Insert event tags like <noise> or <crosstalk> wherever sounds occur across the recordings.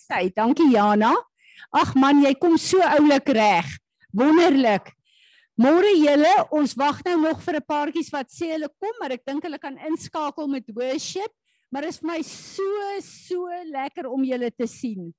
sy. Dankie Jana. Ag man, jy kom so oulik reg. Wonderlik. Môre julle, ons wag nou nog vir 'n paartjies wat sê hulle kom, maar ek dink hulle kan inskakel met worship, maar dit is vir my so so lekker om julle te sien.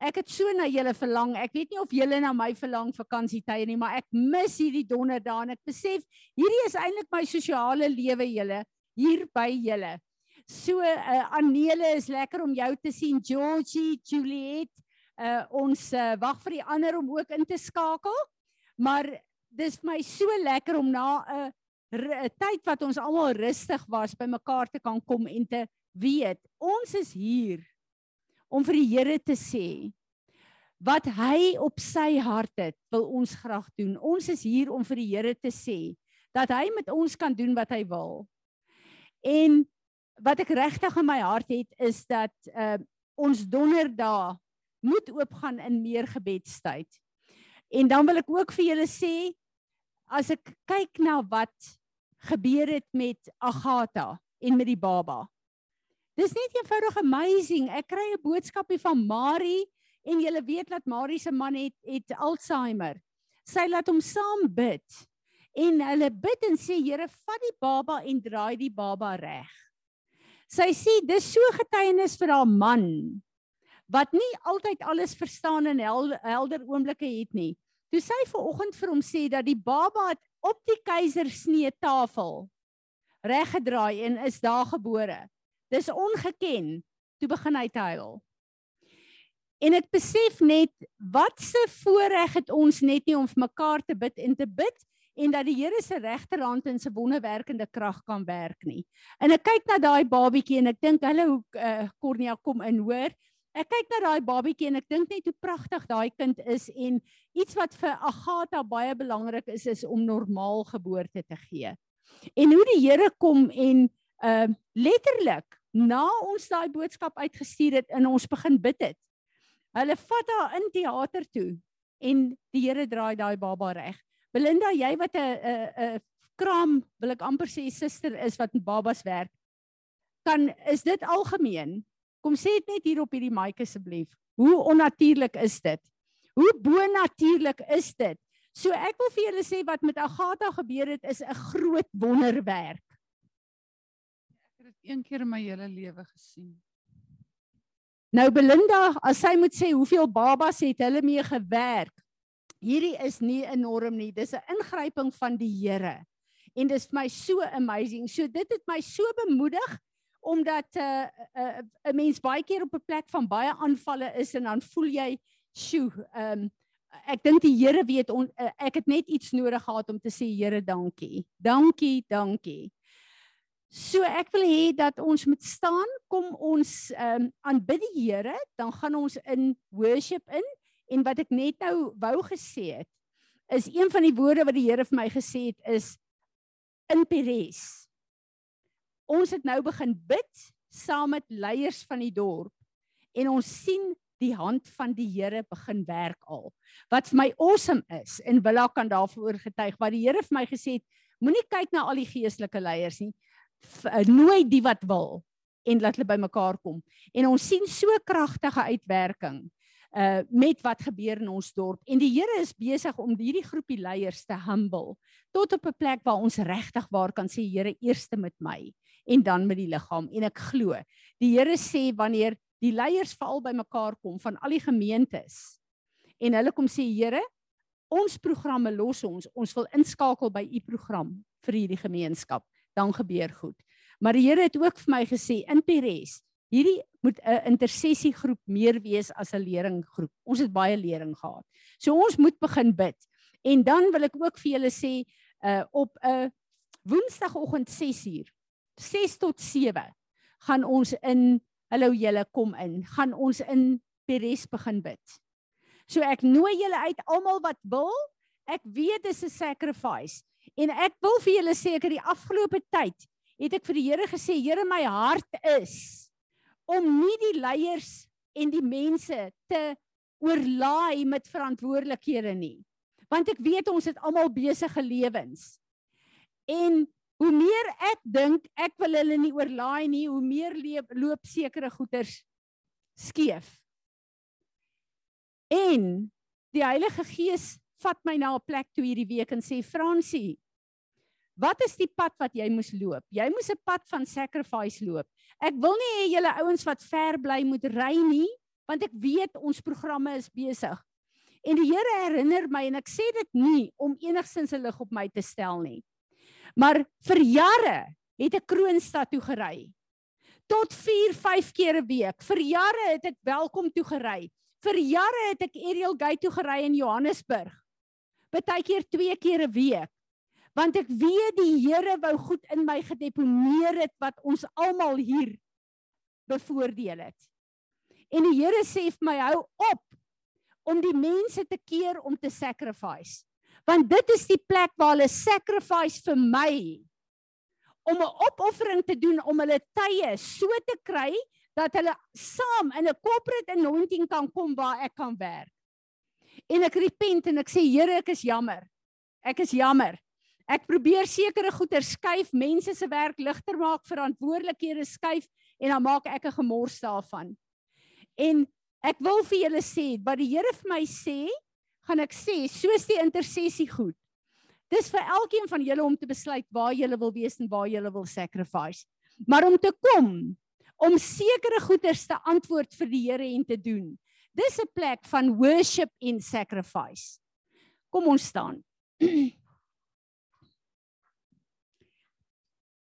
Ek het so na julle verlang. Ek weet nie of julle na my verlang vakansietye nie, maar ek mis hierdie donderdae en ek besef hierdie is eintlik my sosiale lewe julle hier by julle. So uh, Anele is lekker om jou te sien, Georgie, Juliet. Uh, ons uh, wag vir die ander om ook in te skakel. Maar dis vir my so lekker om na 'n uh, tyd wat ons almal rustig was by mekaar te kan kom en te weet ons is hier om vir die Here te sê wat hy op sy hart het, wil ons graag doen. Ons is hier om vir die Here te sê dat hy met ons kan doen wat hy wil. En wat ek regtig in my hart het is dat uh, ons donderdag moet oopgaan in meer gebedstyd. En dan wil ek ook vir julle sê as ek kyk na wat gebeur het met Agatha en met die baba. Dis net eenvoudig amazing. Ek kry 'n boodskapie van Marie en julle weet dat Marie se man het het Alzheimer. Sy laat hom saam bid. En hulle bid en sê Here, vat die baba en draai die baba reg. Sy sê dis so getuienis vir haar man wat nie altyd alles verstaan en hel, helder oomblikke het nie. Toe sy ver oggend vir hom sê dat die baba het op die keisersnee tafel reggedraai en is daar gebore. Dis ongeken. Toe begin hy te huil. En ek besef net wat se voorreg het ons net nie om vir mekaar te bid en te bid en dat die Here se regterhand in sy wonderwerkende krag kan werk nie. En ek kyk na daai babietjie en ek dink hulle hoe uh, Cornelia kom in hoor. Ek kyk na daai babietjie en ek dink net hoe pragtig daai kind is en iets wat vir Agatha baie belangrik is is om normaal geboorte te gee. En hoe die Here kom en uh letterlik na ons daai boodskap uitgestuur het en ons begin bid het. Hulle vat haar in teater toe en die Here draai daai baba reg. Belinda, jy wat 'n 'n 'n kraam, wil ek amper sê suster is wat met babas werk. Kan is dit algemeen? Kom sê dit net hier op hierdie mic asseblief. Hoe onnatuurlik is dit? Hoe bonatuurlik is dit? So ek wil vir julle sê wat met Agatha gebeur het is 'n groot wonderwerk. Ek het dit een keer in my hele lewe gesien. Nou Belinda, as sy moet sê hoeveel babas het hulle mee gewerk? Hierdie is nie 'n norm nie. Dis 'n ingryping van die Here. En dis vir my so amazing. So dit het my so bemoedig omdat 'n uh, 'n uh, 'n mens baie keer op 'n plek van baie aanvalle is en dan voel jy, "Sjoe, ehm um, ek dink die Here weet on, uh, ek het net iets nodig gehad om te sê, Here, dankie. Dankie, dankie." So ek wil hê dat ons moet staan, kom ons ehm um, aanbid die Here, dan gaan ons in worship in en wat ek net nou wou gesê het is een van die woorde wat die Here vir my gesê het is in Peres ons het nou begin bid saam met leiers van die dorp en ons sien die hand van die Here begin werk al. Wat vir my awesome is en Willa kan daarvoor getuig wat die Here vir my gesê het, moenie kyk na al die geestelike leiers nie. Eh, nooi die wat wil en laat hulle bymekaar kom. En ons sien so kragtige uitwerking uh met wat gebeur in ons dorp. En die Here is besig om hierdie groepie leiers te humble tot op 'n plek waar ons regtig waar kan sê Here eerste met my en dan met die liggaam. En ek glo die Here sê wanneer die leiers veral bymekaar kom van al die gemeentes en hulle kom sê Here ons programme los ons. Ons wil inskakel by u program vir hierdie gemeenskap. Dan gebeur goed. Maar die Here het ook vir my gesê in Peres hierdie moet 'n intersessiegroep meer wees as 'n leringgroep. Ons het baie lering gehad. So ons moet begin bid. En dan wil ek ook vir julle sê uh, op 'n woensdagoggend 6uur 6 tot 7 gaan ons in hallo julle kom in. Gaan ons in Peres begin bid. So ek nooi julle uit almal wat wil. Ek weet dis 'n sacrifice. En ek wil vir julle sê ek het die afgelope tyd het ek vir die Here gesê Here my hart is om nie die leiers en die mense te oorlaai met verantwoordelikhede nie. Want ek weet ons het almal besige lewens. En Hoe meer ek dink ek wil hulle nie oorlaai nie, hoe meer loop sekere goeders skeef. En die Heilige Gees vat my na 'n plek toe hierdie week en sê Fransie, wat is die pad wat jy moes loop? Jy moes 'n pad van sacrifice loop. Ek wil nie hê julle ouens wat ver bly moet ry nie, want ek weet ons programme is besig. En die Here herinner my en ek sê dit nie om enigsins 'n lig op my te stel nie. Maar vir jare het ek Kroonstad toe gery. Tot 4, 5 keer 'n week. Vir jare het ek welkom toe gery. Vir jare het ek Ariel Gate toe gery in Johannesburg. Partykeer 2 keer 'n week. Want ek weet die Here wou goed in my gedeponeer het wat ons almal hier bevoordeel het. En die Here sê vir my hou op om die mense te keer om te sacrifice. Want dit is die plek waar hulle sacrifice vir my om 'n opoffering te doen om hulle tye so te kry dat hulle saam in 'n corporate anointing kan kom waar ek kan werk. En ek repent en ek sê Here, ek is jammer. Ek is jammer. Ek probeer sekere goeder skuif, mense se werk ligter maak, verantwoordelikhede skuif en dan maak ek 'n gemors daarvan. En Ek wil vir julle sê wat die Here vir my sê, gaan ek sê soos die intersessie goed. Dis vir elkeen van julle om te besluit waar julle wil wees en waar julle wil sacrifice. Maar om te kom om sekere goeders te antwoord vir die Here en te doen. Dis 'n plek van worship en sacrifice. Kom ons staan. <clears throat>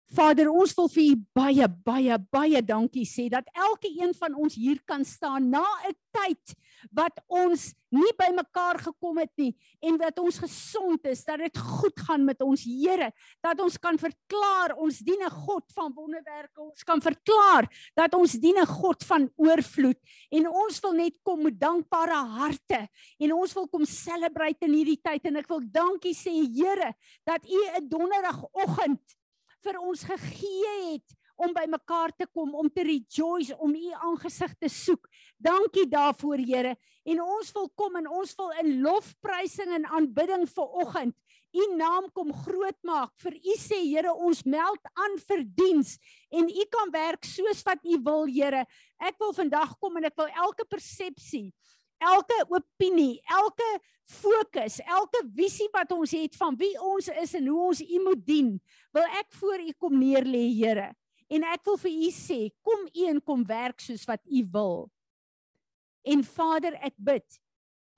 Vader, ons wil vir U baie baie baie dankie sê dat elke een van ons hier kan staan na 'n tyd wat ons nie bymekaar gekom het nie en dat ons gesond is, dat dit goed gaan met ons Here, dat ons kan verklaar ons dien 'n God van wonderwerke, ons kan verklaar dat ons dien 'n God van oorvloed en ons wil net kom met dankbare harte en ons wil kom celebrate in hierdie tyd en ek wil dankie sê Here dat U 'n donderdagoggend vir ons gegee het om by mekaar te kom om te rejoice om u aangesig te soek. Dankie daarvoor Here. En ons wil kom en ons wil in lofprysing en aanbidding vir oggend u naam kom groot maak. Vir u sê Here, ons meld aan vir diens en u kan werk soos wat u wil Here. Ek wil vandag kom en ek wil elke persepsie elke opinie, elke fokus, elke visie wat ons het van wie ons is en hoe ons U moet dien, wil ek voor U kom neerlê, Here. En ek wil vir U sê, kom U en kom werk soos wat U wil. En Vader, ek bid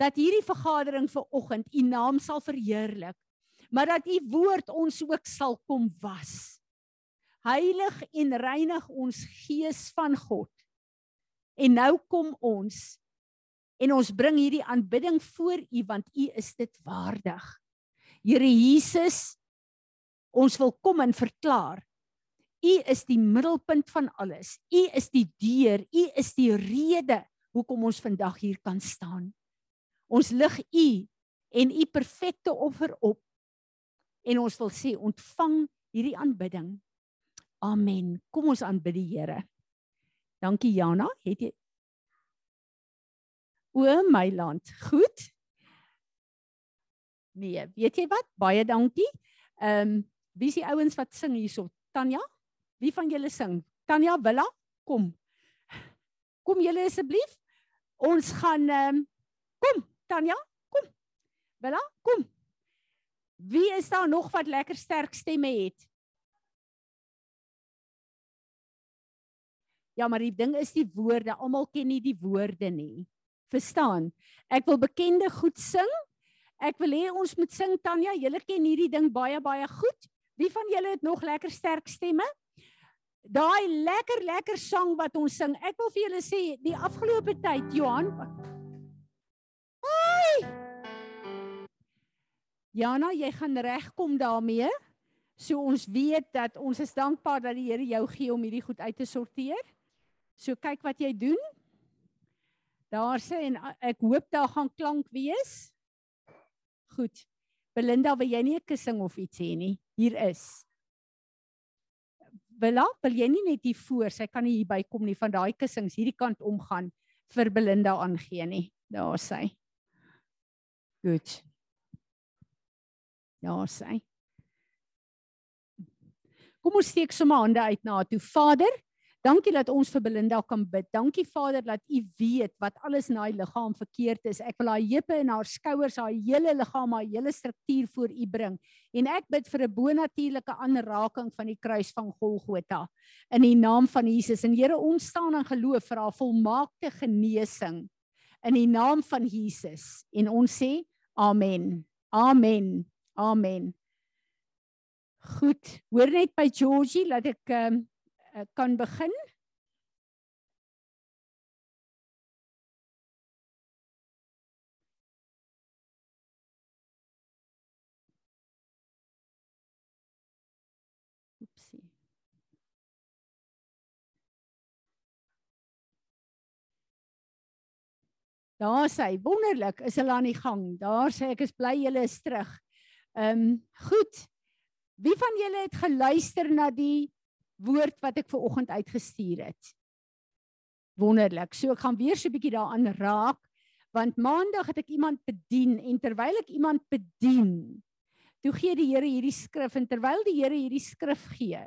dat hierdie vergadering vir oggend U naam sal verheerlik, maar dat U woord ons ook sal kom was. Heilig en reinig ons gees van God. En nou kom ons en ons bring hierdie aanbidding voor U want U is dit waardig. Here Jesus, ons wil kom en verklaar U is die middelpunt van alles. U is die deur, U is die rede hoekom ons vandag hier kan staan. Ons lig U en U perfekte offer op. En ons wil sê ontvang hierdie aanbidding. Amen. Kom ons aanbid die Here. Dankie Jana, het jy O my land. Goed. Nee, weet jy wat? Baie dankie. Ehm um, wie is die ouens wat sing hierso? Tanya? Wie van julle sing? Tanya Willa, kom. Kom julle asseblief. Ons gaan ehm um, kom, Tanya, kom. Willa, kom. Wie is daar nog wat lekker sterk stemme het? Ja, maar die ding is die woorde. Almal ken nie die woorde nie verstaan. Ek wil bekende goed sing. Ek wil hê ons moet sing Tanya, julle ken hierdie ding baie baie goed. Wie van julle het nog lekker sterk stemme? Daai lekker lekker sang wat ons sing. Ek wil vir julle sê die afgelope tyd Johan Ai! Jana, jy gaan regkom daarmee. So ons weet dat ons is dankbaar dat die Here jou gee om hierdie goed uit te sorteer. So kyk wat jy doen. Daar sê en ek hoop daar gaan klank wees. Goed. Belinda, wil jy nie 'n kussing of iets hê nie? Hier is. Bella, wil jy nie net hier voor, sy kan nie hier by kom nie van daai kussings hierdie kant omgaan vir Belinda aangee nie. Daar sê. Goed. Daar sê. Kom ons steek sommer hande uit na toe. Vader, Dankie dat ons vir Belinda kan bid. Dankie Vader dat U weet wat alles in haar liggaam verkeerd is. Ek wil haar heupe en haar skouers, haar hele liggaam, haar hele struktuur voor U bring. En ek bid vir 'n bonatuurlike aanraking van die kruis van Golgotha in die naam van Jesus. En Here, ons staan in geloof vir haar volmaakte genesing in die naam van Jesus. En ons sê amen. Amen. Amen. Goed, hoor net by Georgie dat ek um, kan begin. Oepsie. Daar sê wonderlik is hulle aan die gang. Daar sê ek is bly julle is terug. Ehm um, goed. Wie van julle het geluister na die woord wat ek ver oggend uitgestuur het. Wonderlik. So ek gaan weer so 'n bietjie daaraan raak want maandag het ek iemand bedien en terwyl ek iemand bedien, toe gee die Here hierdie skrif en terwyl die Here hierdie skrif gee,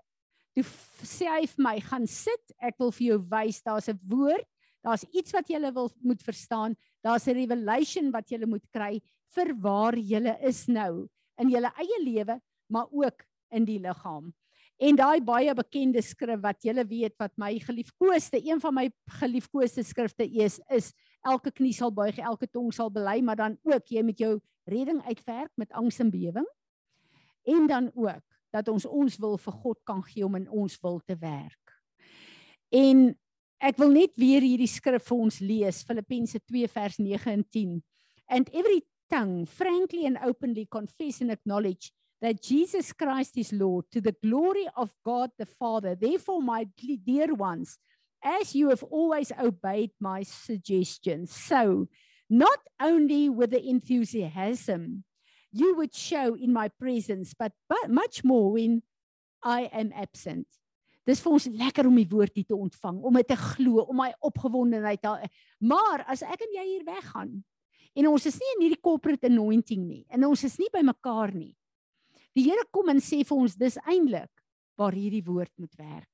toe sê hy vir my, "Gaan sit, ek wil vir jou wys, daar's 'n woord, daar's iets wat jy wil moet verstaan, daar's 'n revelation wat jy moet kry vir waar jy is nou in jou eie lewe, maar ook in die liggaam." En daai baie bekende skrif wat julle weet wat my geliefkoeste, een van my geliefkoeste skrifte is, is elke knie sal buig, elke tong sal bely, maar dan ook jy met jou redding uitwerk met angs en bewering. En dan ook dat ons ons wil vir God kan gee om in ons wil te werk. En ek wil net weer hierdie skrif vir ons lees, Filippense 2 vers 9 en 10. And every tongue frankly and openly confess and acknowledge that Jesus Christ is Lord to the glory of God the Father. Therefore, my dear ones, as you have always obeyed my suggestions, so not only with the enthusiasm you would show in my presence, but, but much more when I am absent. Dis vir ons lekker om die woord hier te ontvang, om dit te glo, om my opgewondenheid te Maar as ek en jy hier weggaan en ons is nie in hierdie corporate anointing nie en ons is nie by mekaar nie, Die Here kom en sê vir ons dis eintlik waar hierdie woord moet werk.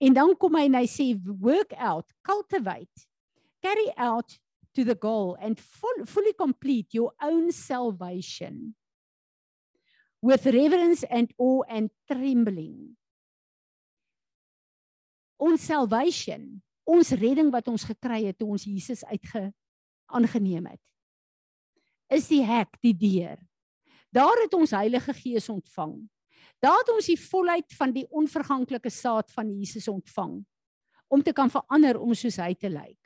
En dan kom hy en hy sê work out, cultivate, carry out to the goal and full, fully complete your own salvation with reverence and awe and trembling. Ons salvation, ons redding wat ons gekry het toe ons Jesus uitge aangeneem het. Is die hek, die deur Daar het ons Heilige Gees ontvang. Daar het ons die volheid van die onverganklike saad van Jesus ontvang om te kan verander om soos hy te lyk.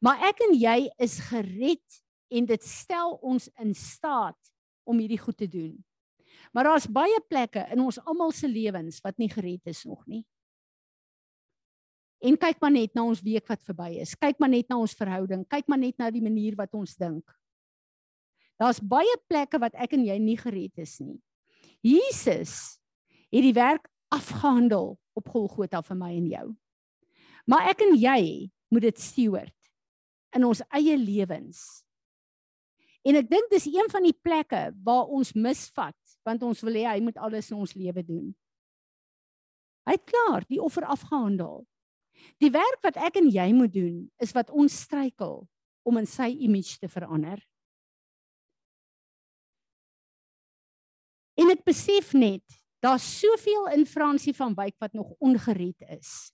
Maar ek en jy is gered en dit stel ons in staat om hierdie goed te doen. Maar daar's baie plekke in ons almal se lewens wat nie gered is nog nie. En kyk maar net na ons week wat verby is. Kyk maar net na ons verhouding. Kyk maar net na die manier wat ons dink. Daar's baie plekke wat ek en jy nie gered is nie. Jesus het die werk afgehandel op Golgotha vir my en jou. Maar ek en jy moet dit steward in ons eie lewens. En ek dink dis een van die plekke waar ons misvat want ons wil hê hy moet alles in ons lewe doen. Hy het klaar die offer afgehandel. Die werk wat ek en jy moet doen is wat ons struikel om in sy image te verander. En ek besef net, daar's soveel in Fransie van Wyk wat nog ongered is.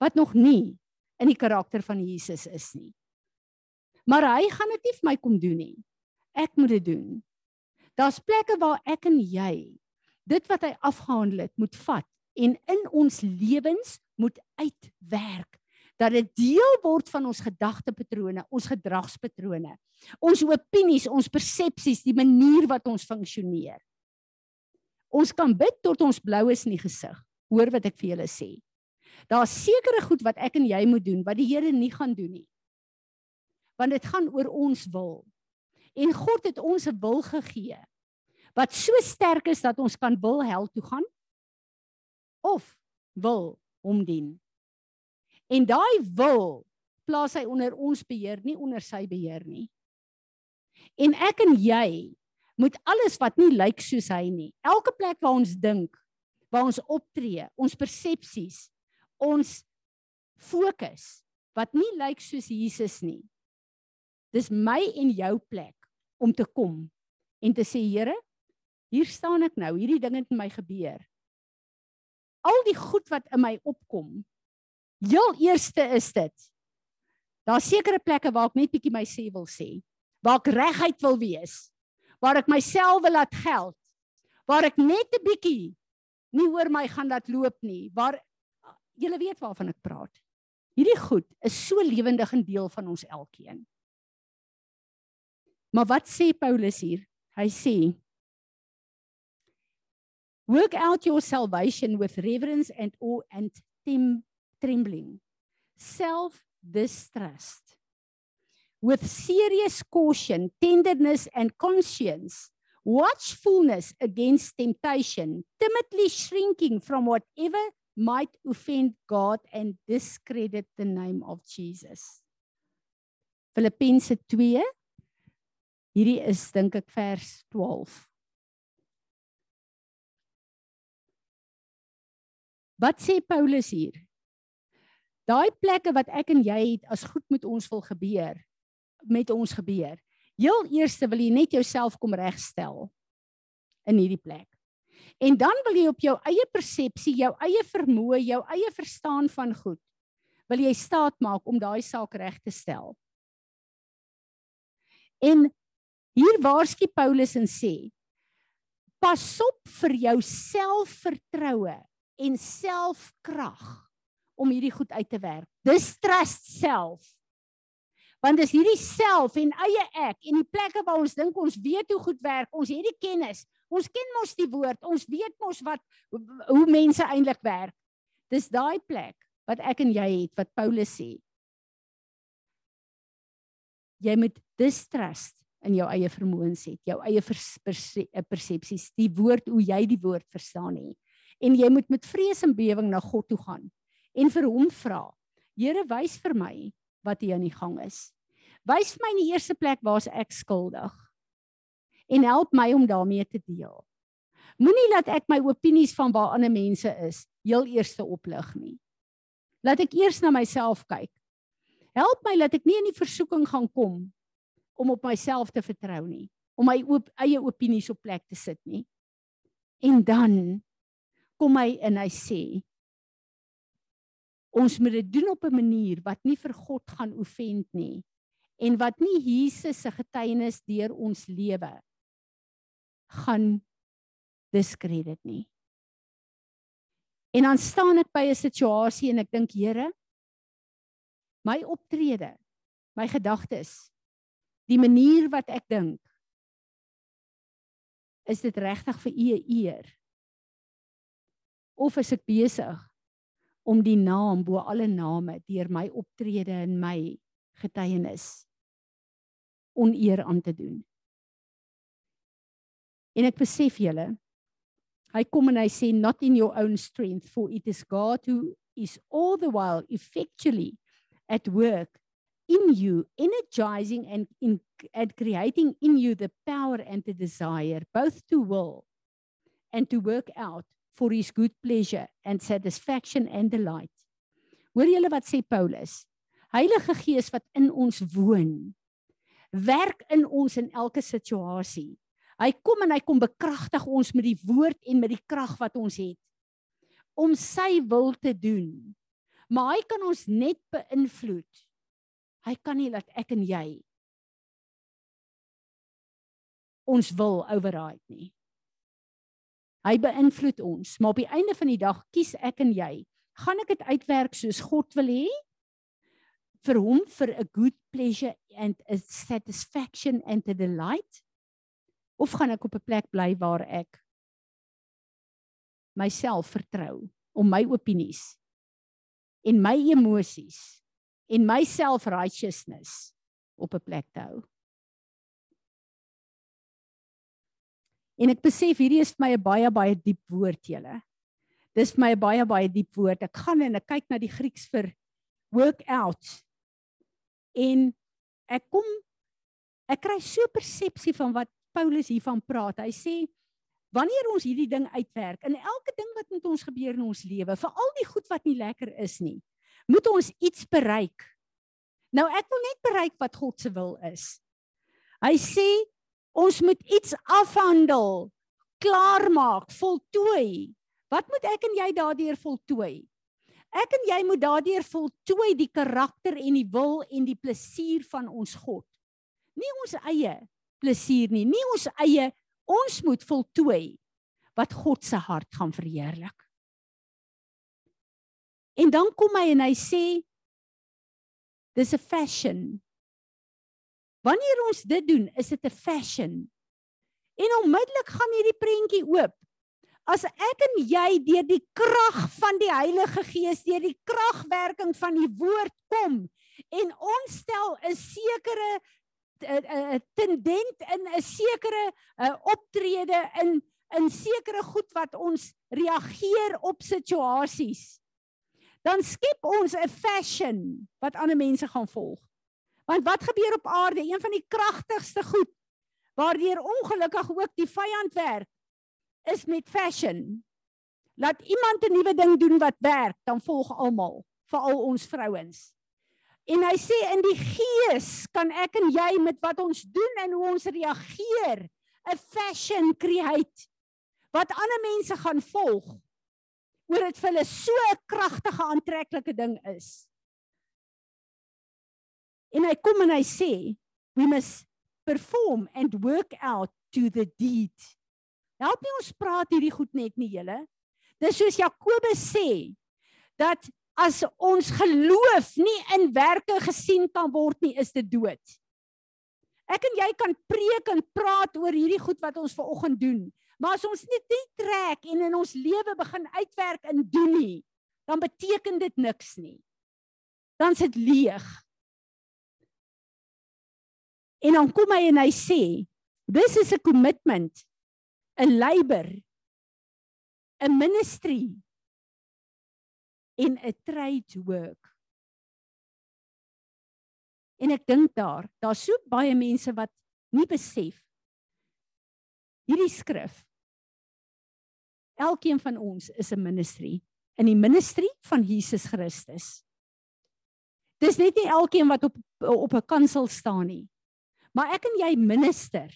Wat nog nie in die karakter van Jesus is nie. Maar hy gaan dit nie vir my kom doen nie. Ek moet dit doen. Daar's plekke waar ek en jy dit wat hy afgehandel het, moet vat en in ons lewens moet uitwerk dat dit deel word van ons gedagtepatrone, ons gedragspatrone, ons opinies, ons persepsies, die manier wat ons funksioneer. Ons kan bid tot ons blou is in die gesig. Hoor wat ek vir julle sê. Daar's sekere goed wat ek en jy moet doen wat die Here nie gaan doen nie. Want dit gaan oor ons wil. En God het ons 'n wil gegee wat so sterk is dat ons kan wil hel toe gaan of wil hom dien. En daai wil plaas hy onder ons beheer, nie onder sy beheer nie. En ek en jy moet alles wat nie lyk soos hy nie. Elke plek waar ons dink, waar ons optree, ons persepsies, ons fokus wat nie lyk soos Jesus nie. Dis my en jou plek om te kom en te sê Here, hier staan ek nou, hierdie ding het met my gebeur. Al die goed wat in my opkom. Heel eerste is dit. Daar's sekere plekke waar ek net bietjie my sê wil sê, waar ek reguit wil wees, waar ek myself wil laat geld, waar ek net 'n bietjie nie oor my gaan laat loop nie, waar julle weet waarvan ek praat. Hierdie goed is so lewendig 'n deel van ons elkeen. Maar wat sê Paulus hier? Hy sê Work out your salvation with reverence and awe and trembling. Self distrust. With serious caution, tenderness and conscience, watchfulness against temptation, timidly shrinking from whatever might offend God and discredit the name of Jesus. Filippense 2 Hierdie is dink ek vers 12. Wat sê Paulus hier? Daai plekke wat ek en jy het as goed met ons wil gebeur, met ons gebeur. Heel eerste wil jy net jouself kom regstel in hierdie plek. En dan wil jy op jou eie persepsie, jou eie vermoë, jou eie verstaan van goed wil jy staat maak om daai saak reg te stel. En Hier waarsku Paulus en sê: Pas op vir jou selfvertroue en selfkrag om hierdie goed uit te werk. Dis trust self. Want dis hierdie self en eie ek en die plekke waar ons dink ons weet hoe goed werk, ons het die kennis. Ons ken mos die woord, ons weet mos wat hoe mense eintlik werk. Dis daai plek wat ek en jy het wat Paulus sê. Jy moet distrust in jou eie vermoëns het, jou eie eh, persepsies, die woord hoe jy die woord verstaan nie. En jy moet met vrees en bewering na God toe gaan en vir hom vra. Here, wys vir my wat hier aan die gang is. Wys vir my in die eerste plek waar's ek skuldig. En help my om daarmee te deel. Moenie laat ek my opinies van waar ander mense is heel eerste oplig nie. Laat ek eers na myself kyk. Help my dat ek nie in die versoeking gaan kom om op myself te vertrou nie, om my op, eie opinies op plek te sit nie. En dan kom hy en hy sê ons moet dit doen op 'n manier wat nie vir God gaan offend nie en wat nie Jesus se getuienis deur ons lewe gaan diskredit nie. En dan staan ek by 'n situasie en ek dink Here, my optrede, my gedagtes die manier wat ek dink is dit regtig vir u eer of is ek besig om die naam bo alle name deur my optrede en my getuienis oneer aan te doen. En ek besef julle hy kom en hy sê not in your own strength for it is god who is all the while effectually at work in you, energizing and, in, and creating in you the power and the desire, both to will and to work out for his good pleasure and satisfaction and delight. Hoor julle wat sê Paulus? Heilige Gees wat in ons woon, werk in ons in elke situasie. Hy kom en hy kom bekragtig ons met die woord en met die krag wat ons het om sy wil te doen. Maar hy kan ons net beïnvloed Hy kan nie laat ek en jy ons wil override nie. Hy beïnvloed ons, maar op die einde van die dag kies ek en jy, gaan ek dit uitwerk soos God wil hê? vir hom vir 'n good pleasure and a satisfaction and a delight of gaan ek op 'n plek bly waar ek myself vertrou om my opinies en my emosies en my self-righteousness op 'n plek te hou. En ek besef hierdie is vir my 'n baie baie diep woord julle. Dis vir my 'n baie baie diep woord. Ek gaan en ek kyk na die Grieks vir work out. En ek kom ek kry so persepsie van wat Paulus hiervan praat. Hy sê wanneer ons hierdie ding uitwerk in elke ding wat met ons gebeur in ons lewe, veral die goed wat nie lekker is nie, moet ons iets bereik. Nou ek wil net bereik wat God se wil is. Hy sê ons moet iets afhandel, klaarmaak, voltooi. Wat moet ek en jy daardeur voltooi? Ek en jy moet daardeur voltooi die karakter en die wil en die plesier van ons God. Nie ons eie plesier nie, nie ons eie ons moet voltooi wat God se hart gaan verheerlik. En dan kom hy en hy sê dis 'n fashion. Wanneer ons dit doen, is dit 'n fashion. En onmiddellik gaan hierdie prentjie oop. As ek en jy deur die krag van die Heilige Gees, deur die kragwerking van die woord kom en ons stel 'n sekere 'n tendent in 'n sekere optrede in in sekere goed wat ons reageer op situasies dan skep ons 'n fashion wat ander mense gaan volg. Want wat gebeur op aarde? Een van die kragtigste goed waardeur ongelukkig ook die vyand werk is met fashion. Laat iemand 'n nuwe ding doen wat werk, dan volg almal, veral ons vrouens. En hy sê in die gees kan ek en jy met wat ons doen en hoe ons reageer 'n fashion create wat ander mense gaan volg oor dit vir hulle so 'n kragtige aantreklike ding is. En hy kom en hy sê, we must perform and work out to the deed. Help nie ons praat hierdie goed net nie julle. Dis soos Jakobus sê dat as ons geloof nie in werke gesien kan word nie, is dit dood. Ek en jy kan preek en praat oor hierdie goed wat ons ver oggend doen. Maar as ons nie trek en in ons lewe begin uitwerk in doen nie, dan beteken dit niks nie. Dan sit leeg. En dan kom hy en hy sê, this is a commitment, a labor, a ministry in a trade work. En ek dink daar, daar's so baie mense wat nie besef hierdie skrif Elkeen van ons is 'n ministry in die ministry van Jesus Christus. Dis net nie elkeen wat op op 'n kansel staan nie. Maar ek en jy minister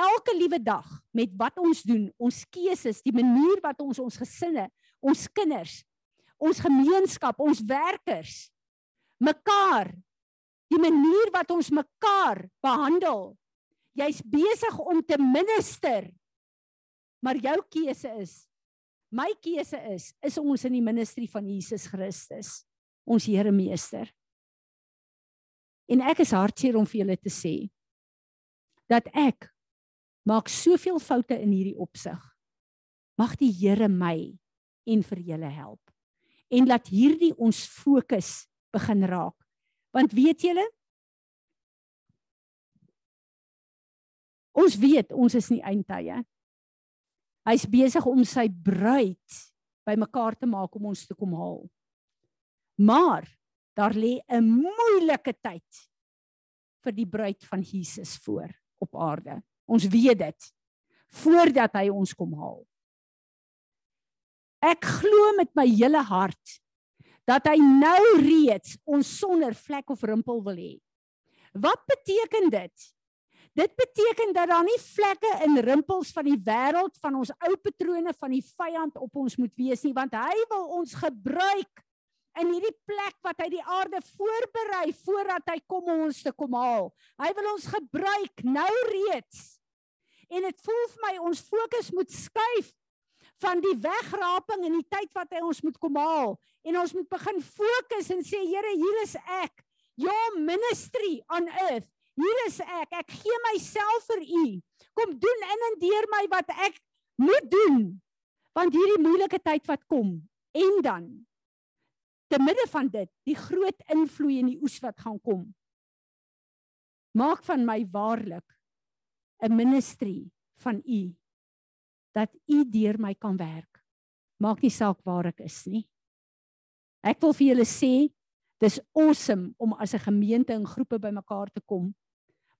elke liewe dag met wat ons doen, ons keuses, die manier wat ons ons gesinne, ons kinders, ons gemeenskap, ons werkers mekaar die manier wat ons mekaar behandel. Jy's besig om te minister Maar jou keuse is my keuse is is ons in die ministerie van Jesus Christus, ons Here Meester. En ek is hartseer om vir julle te sê dat ek maak soveel foute in hierdie opsig. Mag die Here my en vir julle help en laat hierdie ons fokus begin raak. Want weet julle ons weet ons is nie eindtye. Hy's besig om sy bruid bymekaar te maak om ons te kom haal. Maar daar lê 'n moeilike tyd vir die bruid van Jesus voor op aarde. Ons weet dit voordat hy ons kom haal. Ek glo met my hele hart dat hy nou reeds ons sonder vlek of rimpel wil hê. Wat beteken dit? Dit beteken dat daar nie vlekke en rimpels van die wêreld van ons ou patrone van die vyand op ons moet wees nie, want hy wil ons gebruik in hierdie plek wat hy die aarde voorberei voordat hy kom om ons te kom haal. Hy wil ons gebruik nou reeds. En dit voel vir my ons fokus moet skuif van die wegraping in die tyd wat hy ons moet kom haal en ons moet begin fokus en sê Here, hier is ek. Your ministry on earth Hier is ek. Ek gee myself vir U. Kom doen in en deur my wat ek moet doen. Want hierdie moeilike tyd wat kom en dan te midde van dit, die groot invloei in die oes wat gaan kom. Maak van my waarlik 'n ministry van U dat U deur my kan werk. Maak nie saak waar ek is nie. Ek wil vir julle sê, dis awesome om as 'n gemeente in groepe bymekaar te kom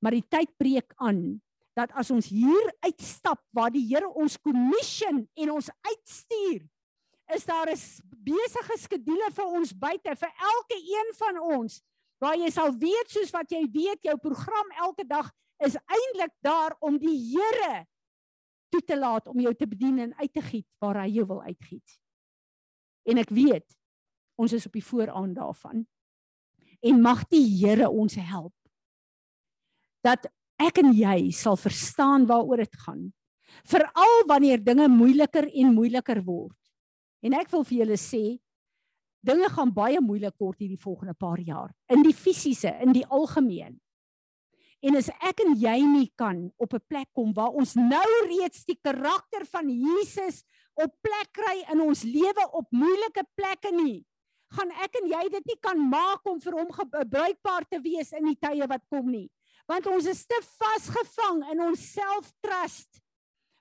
maar die tyd breek aan dat as ons hier uitstap waar die Here ons commission en ons uitstuur is daar 'n besige skedules vir ons buite vir elke een van ons. Waar jy sal weet soos wat jy weet jou program elke dag is eintlik daar om die Here toe te laat om jou te bedien en uit te giet waar hy jou wil uitgiet. En ek weet ons is op die vooraan daarvan. En mag die Here ons help dat ek en jy sal verstaan waaroor dit gaan. Veral wanneer dinge moeiliker en moeiliker word. En ek wil vir julle sê dinge gaan baie moeilik word hierdie volgende paar jaar in die fisiese, in die algemeen. En as ek en jy nie kan op 'n plek kom waar ons nou reeds die karakter van Jesus op plek kry in ons lewe op moeilike plekke nie, gaan ek en jy dit nie kan maak om vir hom gebruikbaar te wees in die tye wat kom nie. Want ons is te vasgevang in ons self-trust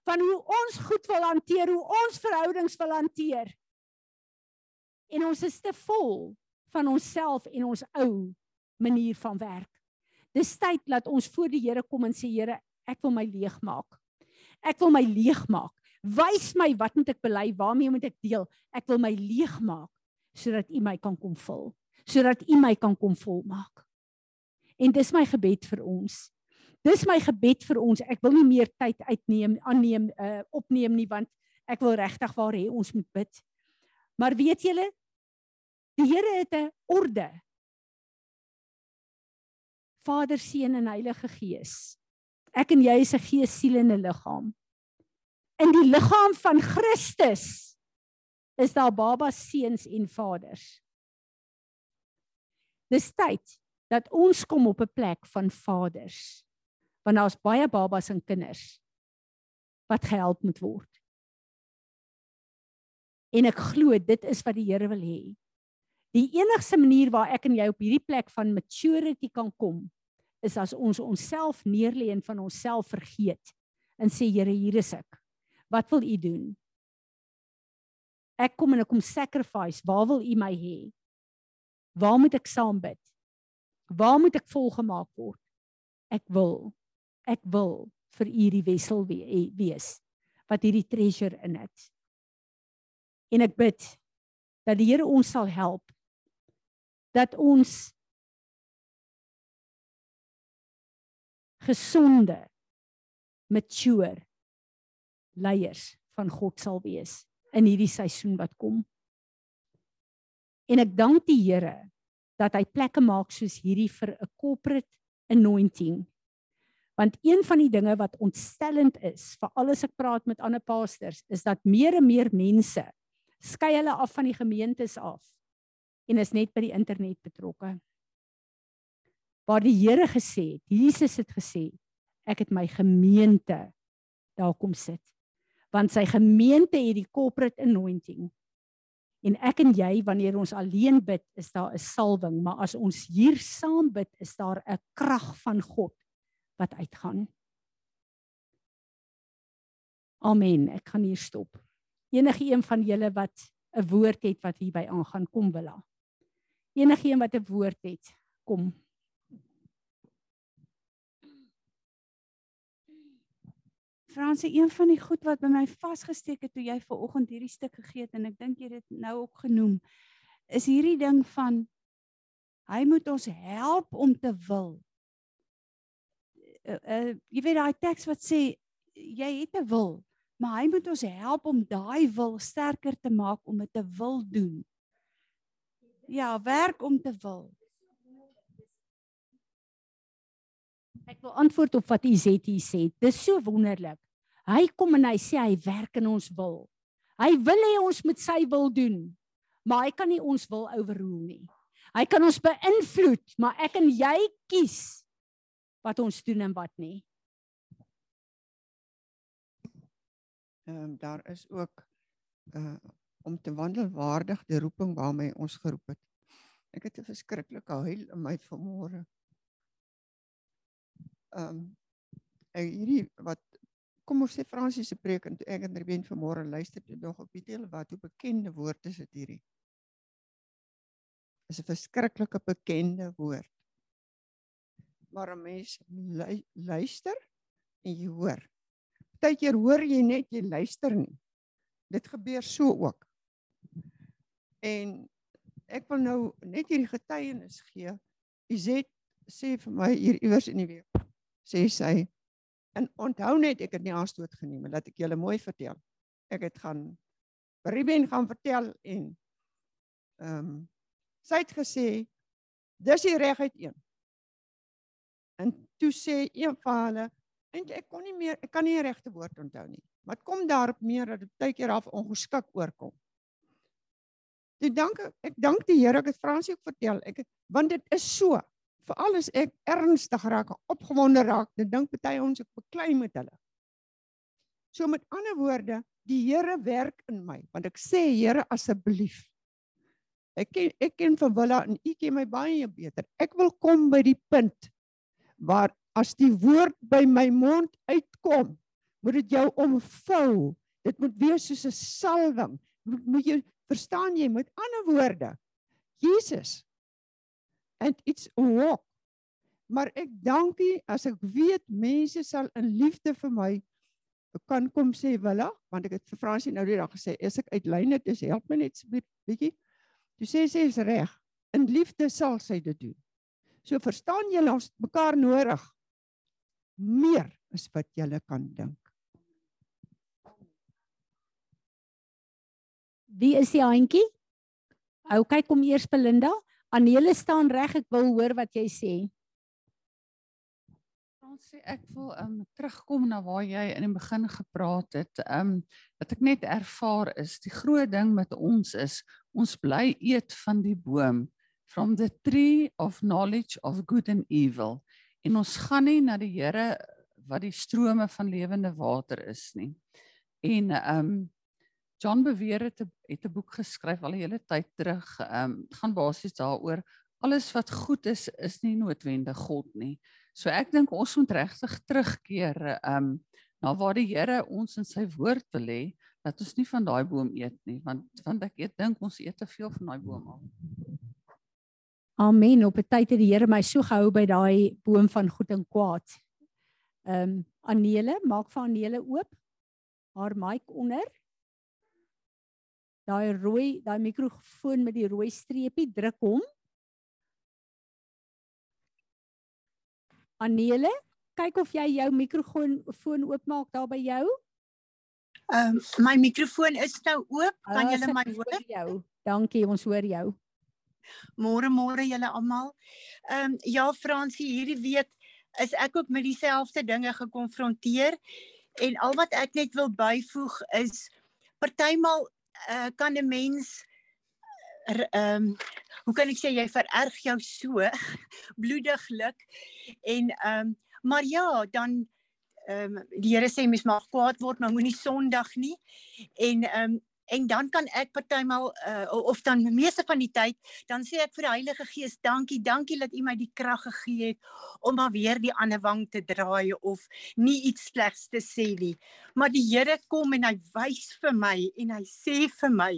van hoe ons goed wil hanteer, hoe ons verhoudings wil hanteer. En ons is te vol van onsself en ons ou manier van werk. Dis tyd dat ons voor die Here kom en sê Here, ek wil my leegmaak. Ek wil my leegmaak. Wys my wat moet ek bely? Waarmee moet ek deel? Ek wil my leegmaak sodat U my kan kom vul, sodat U my kan kom volmaak. En dis my gebed vir ons. Dis my gebed vir ons. Ek wil nie meer tyd uitneem, aanneem, uh opneem nie want ek wil regtig waar hê ons moet bid. Maar weet julle, die Here het 'n orde Vader, Seun en Heilige Gees. Ek en jy is 'n gees, siel en 'n liggaam. In die liggaam van Christus is daar babas, seuns en vaders. Dis tyd dat ons kom op 'n plek van vaders. Want daar's baie babas en kinders wat gehelp moet word. En ek glo dit is wat die Here wil hê. Die enigste manier waar ek en jy op hierdie plek van maturity kan kom is as ons onsself neerlê en van onsself vergeet en sê Here, hier is ek. Wat wil U doen? Ek kom en ek kom sacrifice. Waar wil U my hê? Waar moet ek saam bid? Waar moet ek volgemaak word? Ek wil ek wil vir U die wissel wees wat hierdie treasure in het. En ek bid dat die Here ons sal help dat ons gesonde mature leiers van God sal wees in hierdie seisoen wat kom. En ek dank die Here dat hy plekke maak soos hierdie vir 'n corporate anointing. Want een van die dinge wat ontstellend is, veral as ek praat met ander pastors, is dat meer en meer mense skei hulle af van die gemeentes af en is net by die internet betrokke waar die Here gesê het, Jesus het gesê, ek het my gemeente daar kom sit. Want sy gemeente het die corporate anointing. En ek en jy wanneer ons alleen bid, is daar 'n salwing, maar as ons hier saam bid, is daar 'n krag van God wat uitgaan. Amen. Ek gaan hier stop. Enige een van julle wat 'n woord het wat hierby aangaan, kom willa. Enige een wat 'n woord het, kom. Fransie, een van die goed wat by my vasgesteek het toe jy ver oggend hierdie stuk gegee het en ek dink jy dit nou ook genoem, is hierdie ding van hy moet ons help om te wil. Uh, uh jy weet daai teks wat sê jy het 'n wil, maar hy moet ons help om daai wil sterker te maak om dit te wil doen. Ja, werk om te wil. Ek wil antwoord op wat Izet hier sê. Dis so wonderlik. Hy kom en hy sê hy werk in ons wil. Hy wil hê ons moet sy wil doen. Maar hy kan nie ons wil overrule nie. Hy kan ons beïnvloed, maar ek en jy kies wat ons doen en wat nie. Ehm um, daar is ook uh om te wandel waardig die roeping waarmee ons geroep het. Ek het 'n verskriklike huil in my vanmôre ehm um, hierdie wat kom ons sê Fransis se preek en toe ek en Ruben vanmôre luister toe nog op weet julle wat hoe bekende woord is dit hierdie is 'n verskriklike bekende woord maar 'n mens lu luister en jy hoor partykeer hoor jy net jy luister nie dit gebeur so ook En ek wil nou net hierdie getuienis gee. Izet sê vir my hier iewers in die week sê sy en onthou net ek het nie aanstoot geneem en laat ek julle mooi vertel. Ek het gaan Ruben gaan vertel en ehm um, sy het gesê dis die reguit een. En toe sê een van hulle en ek kon nie meer ek kan nie die regte woord onthou nie. Maar dit kom daarop meer dat dit baie keer af ongeskik oorkom. Toe dank ek dank die Here ek het Fransie ook vertel. Ek want dit is so. Veral as ek ernstig raak, opgewonde raak, dan dink party ons ek beklei met hulle. So met ander woorde, die Here werk in my, want ek sê Here asseblief. Ek ken ek ken van Willa en u ken my baie beter. Ek wil kom by die punt waar as die woord by my mond uitkom, moet dit jou omvou. Dit moet wees soos 'n salwing. Moet, moet jy Verstaan jy met ander woorde? Jesus and it's a walk. Maar ek dankie as ek weet mense sal in liefde vir my kan kom sê willa want ek het vir Fransie nou die dag gesê as ek uit lyn het is help my net asseblief bietjie. Jy sê sy is reg. In liefde sal sy dit doen. So verstaan julle ons mekaar nodig meer as wat julle kan dink. Wie is die handjie? Ou kyk kom eers Belinda. Anele staan reg, ek wil hoor wat jy sê. Ons sê ek wil um terugkom na waar jy in die begin gepraat het. Um wat ek net ervaar is, die groot ding met ons is ons bly eet van die boom from the tree of knowledge of good and evil. En ons gaan nie na die Here wat die strome van lewende water is nie. En um John beweer het 'n het 'n boek geskryf al 'n hele tyd terug. Ehm um, gaan basies daaroor alles wat goed is is nie noodwendig God nie. So ek dink ons moet regtig terugkeer ehm um, na waar die Here ons in sy woord wil hê dat ons nie van daai boom eet nie want want ek eet dink ons eet te veel van daai boom af. Amen. Op 'n tyd het die Here my so gehou by daai boom van goed en kwaad. Ehm um, Anele, maak vir Anele oop. Haar mic onder daai rooi daai mikrofoon met die rooi streepie druk hom. Anele, kyk of jy jou mikrofoon foon oopmaak daar by jou. Ehm um, my mikrofoon is nou oop. Kan Ah, julle sit my hoor? Jou. Dankie, ons hoor jou. Môre môre julle almal. Ehm um, ja Fransie, hierdie week is ek ook met dieselfde dinge gekonfronteer en al wat ek net wil byvoeg is partymal uh, kan 'n mens er, ehm um, hoe kan ek sê jy vererg jou so <laughs> bloediglik en ehm um, maar ja, dan ehm um, die Here sê mens mag kwaad word, maar moenie sondig nie. En ehm um, en dan kan ek partymal uh, of dan meeste van die tyd dan sê ek vir die Heilige Gees dankie dankie dat u my die krag gegee het om maar weer die ander wang te draai of nie iets slegs te sê nie maar die Here kom en hy wys vir my en hy sê vir my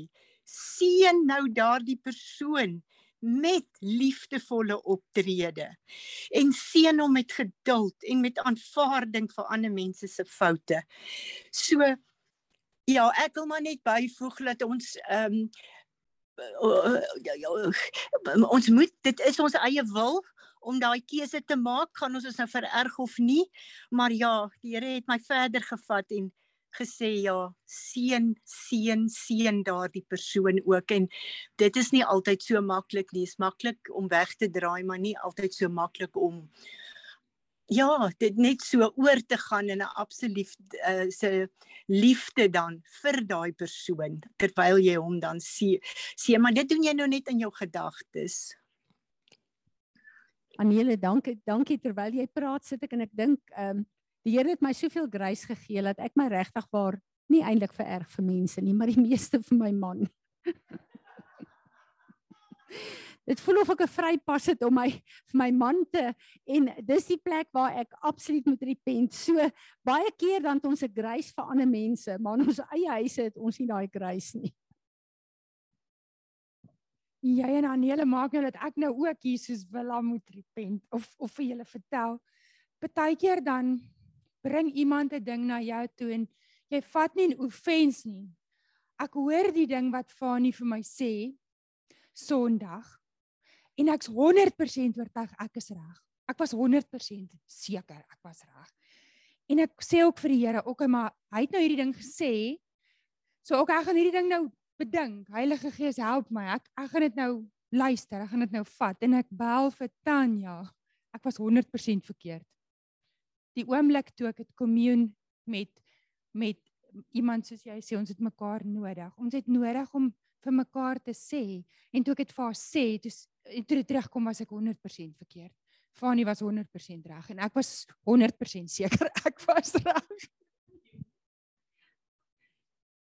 seën nou daardie persoon met liefdevolle optrede en seën hom met geduld en met aanvaarding vir ander mense se foute. So ja, ek wil maar net byvoeg dat ons ehm um, ons moet dit is ons eie wil om daai keuse te maak, gaan ons ons nou vererg of nie. Maar ja, die Here het my verder gevat en gesê ja, seën, seën, seën daardie persoon ook en dit is nie altyd so maklik nie. Is maklik om weg te draai, maar nie altyd so maklik om ja, dit net so oor te gaan in 'n absoluut uh, se liefde dan vir daai persoon terwyl jy hom dan sien. Sien, maar dit doen jy nou net in jou gedagtes. Anele, dankie, dankie terwyl jy praat sit ek en ek dink ehm um, die Here het my soveel grace gegee dat ek my regtig waar nie eintlik vererg vir mense nie, maar die meeste vir my man. <laughs> Dit voel of ek 'n vrypas het om my vir my man te en dis die plek waar ek absoluut moet repent. So baie keer dan het ons 'n grace vir ander mense, maar in ons eie huise het ons nie daai grace nie. Jy en Anele maak nou dat ek nou ook hier soos Willa moet repent of of vir julle vertel. Partykeer dan bring iemand 'n ding na jou toe en jy vat nie 'n offense nie. Ek hoor die ding wat Fanie vir my sê Sondag en ek's 100% oortuig ek is reg. Ek was 100% seker ek was reg. En ek sê ook vir die Here, okay, maar hy het nou hierdie ding gesê. So ook ek gaan hierdie ding nou bedink. Heilige Gees, help my. Ek ek gaan dit nou luister, ek gaan dit nou vat en ek bel vir Tanya. Ek was 100% verkeerd. Die oomblik toe ek het kommuun met met iemand soos jy sê ons het mekaar nodig. Ons het nodig om vir mekaar te sê en toe ek dit vir haar sê, toe s- en toe dit terugkom was ek 100% verkeerd. Fanny was 100% reg en ek was 100% seker <laughs> ek was reg.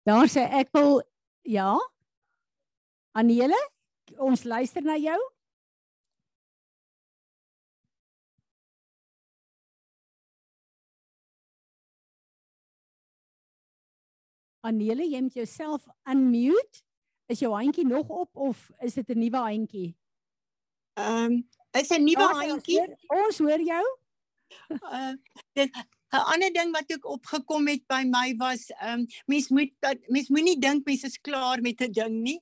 Daar sê ek wil ja. Anele, ons luister na jou. Anele, jy moet jouself unmute. Is jou handjie nog op of is dit 'n nuwe handjie? Ehm um, is 'n nuwe ons handjie. Ons hoor jou. Uh, dit 'n ander ding wat ook opgekom het by my was ehm um, mens moet dat mens moenie dink mens is klaar met 'n ding nie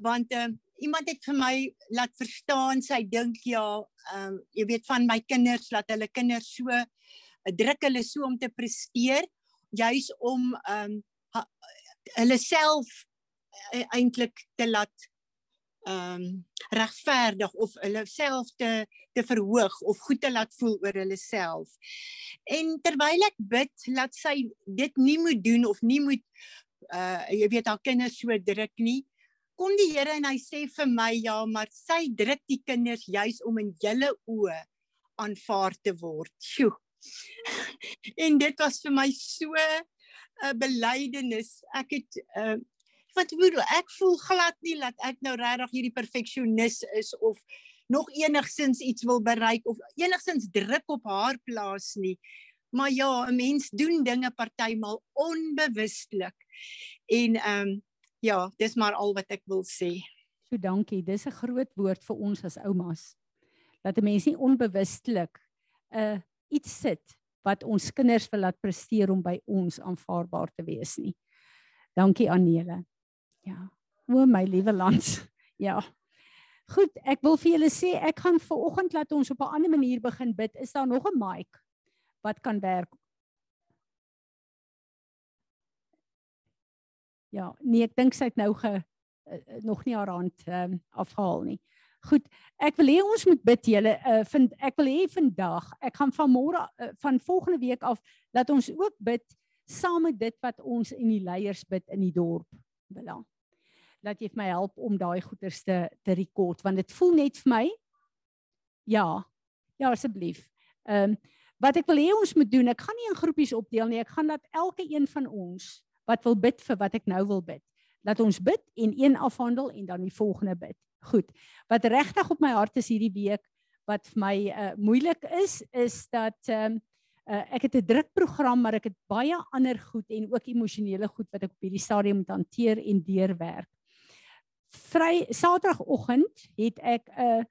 want ehm um, iemand het vir my laat verstaan sy dink ja ehm um, jy weet van my kinders dat hulle kinders so druk hulle so om te presteer juis om ehm um, hulle self uh, eintlik te laat ehm um, regverdig of hulle self te te verhoog of goed te laat voel oor hulle self. En terwyl ek bid, laat sy dit nie moet doen of nie moet uh jy weet haar kinders so druk nie. Kom die Here en hy sê vir my ja, maar sy druk die kinders juis om in julle oë aanvaar te word. Sjoe. <laughs> en dit was vir my so 'n belydenis. Ek het uh wat bedoel ek voel glad nie dat ek nou regtig hierdie perfeksionis is of nog enigsins iets wil bereik of enigsins druk op haar plaas nie. Maar ja, 'n mens doen dinge partymal onbewustelik. En ehm um, ja, dis maar al wat ek wil sê. So dankie. Dis 'n groot woord vir ons as oumas. Dat 'n mens nie onbewustelik 'n uh, iets sit wat ons kinders wil laat presteer om by ons aanvaarbaar te wees nie. Dankie Anele. Ja. O my liewe land. <laughs> Ja. Goed, ek wil vir julle sê ek gaan ver oggend laat ons op 'n ander manier begin bid. Is daar nog 'n mic wat kan werk? Ja, nee, ek dink sy het nou ge uh, nog nie haar hand um, afhaal nie. Goed, ek wil hê ons moet bid julle uh, vind ek wil hê vandag, ek gaan van môre uh, van volgende week af dat ons ook bid saam met dit wat ons en die leiers bid in die dorp. Belang. Laat jy vir my help om daai goeders te te rekord want dit voel net vir my Ja. Ja asseblief. Ehm um, wat ek wil hê ons moet doen, ek gaan nie in groepies opdeel nie. Ek gaan laat elke een van ons wat wil bid vir wat ek nou wil bid. Laat ons bid en een afhandel en dan die volgende bid. Goed. Wat regtig op my hart is hierdie week wat vir my uh, moeilik is is dat ehm um, uh, ek het 'n druk program maar ek het baie ander goed en ook emosionele goed wat ek op hierdie stadium moet hanteer en deurwerk. Vry Saterdagoggend het ek 'n uh,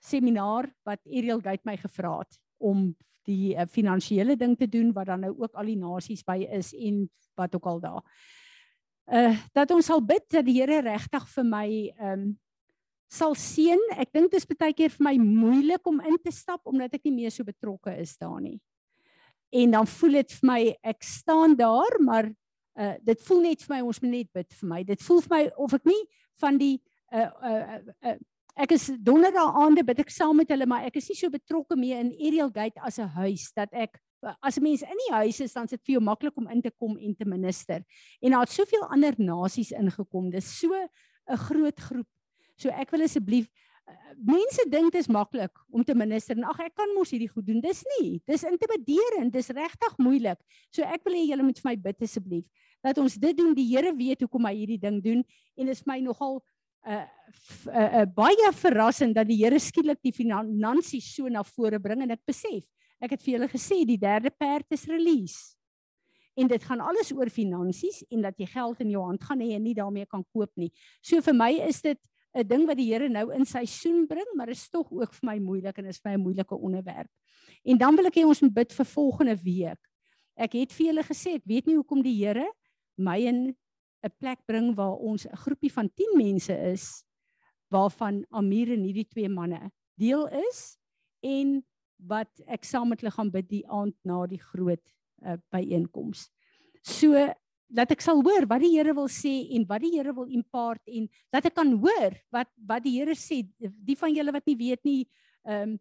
seminaar wat Ariel Gate my gevra het om die uh, finansiële ding te doen wat dan nou ook al die nasies by is en wat ook al daar. Uh dat ons sal bid dat die Here regtig vir my ehm um, sal seën. Ek dink dit is baie keer vir my moeilik om in te stap omdat ek nie meer so betrokke is daar nie. En dan voel dit vir my ek staan daar, maar uh dit voel net vir my ons moet net bid vir my. Dit voel vir my of ek nie van die uh uh, uh ek is donderdag aande bid ek saam met hulle, maar ek is nie so betrokke mee in Ariel Gate as 'n huis dat ek as 'n mens in die huis is dan is dit vir jou maklik om in te kom en te minister. En daar het soveel ander nasies ingekom. Dis so 'n groot groep. So ek wil asseblief mense dink dit is maklik om te minister en ag ek kan mos hierdie goed doen. Dis nie. Dis intimiderend. Dis regtig moeilik. So ek wil hê julle moet vir my bid asseblief dat ons dit doen. Die Here weet hoekom hy hierdie ding doen en dit is my nogal 'n uh, uh, uh, baie verrassend dat die Here skielik die finansies so na vore bring en ek besef ek het vir julle gesê die derde perd is release. En dit gaan alles oor finansies en dat jy geld in jou hand gaan hê en nie daarmee kan koop nie. So vir my is dit 'n ding wat die Here nou in seisoen bring, maar is tog ook vir my moeilik en is vir my 'n moeilike onderwerp. En dan wil ek hê ons moet bid vir volgende week. Ek het vir julle gesê ek weet nie hoekom die Here my in 'n plek bring waar ons 'n groepie van 10 mense is waarvan Amir en hierdie twee manne deel is en wat ek saam met hulle gaan bid die aand na die groot uh, byeenkoms. So dat ek sal hoor wat die Here wil sê en wat die Here wil impart en dat ek kan hoor wat wat die Here sê. Die van julle wat nie weet nie, ehm um,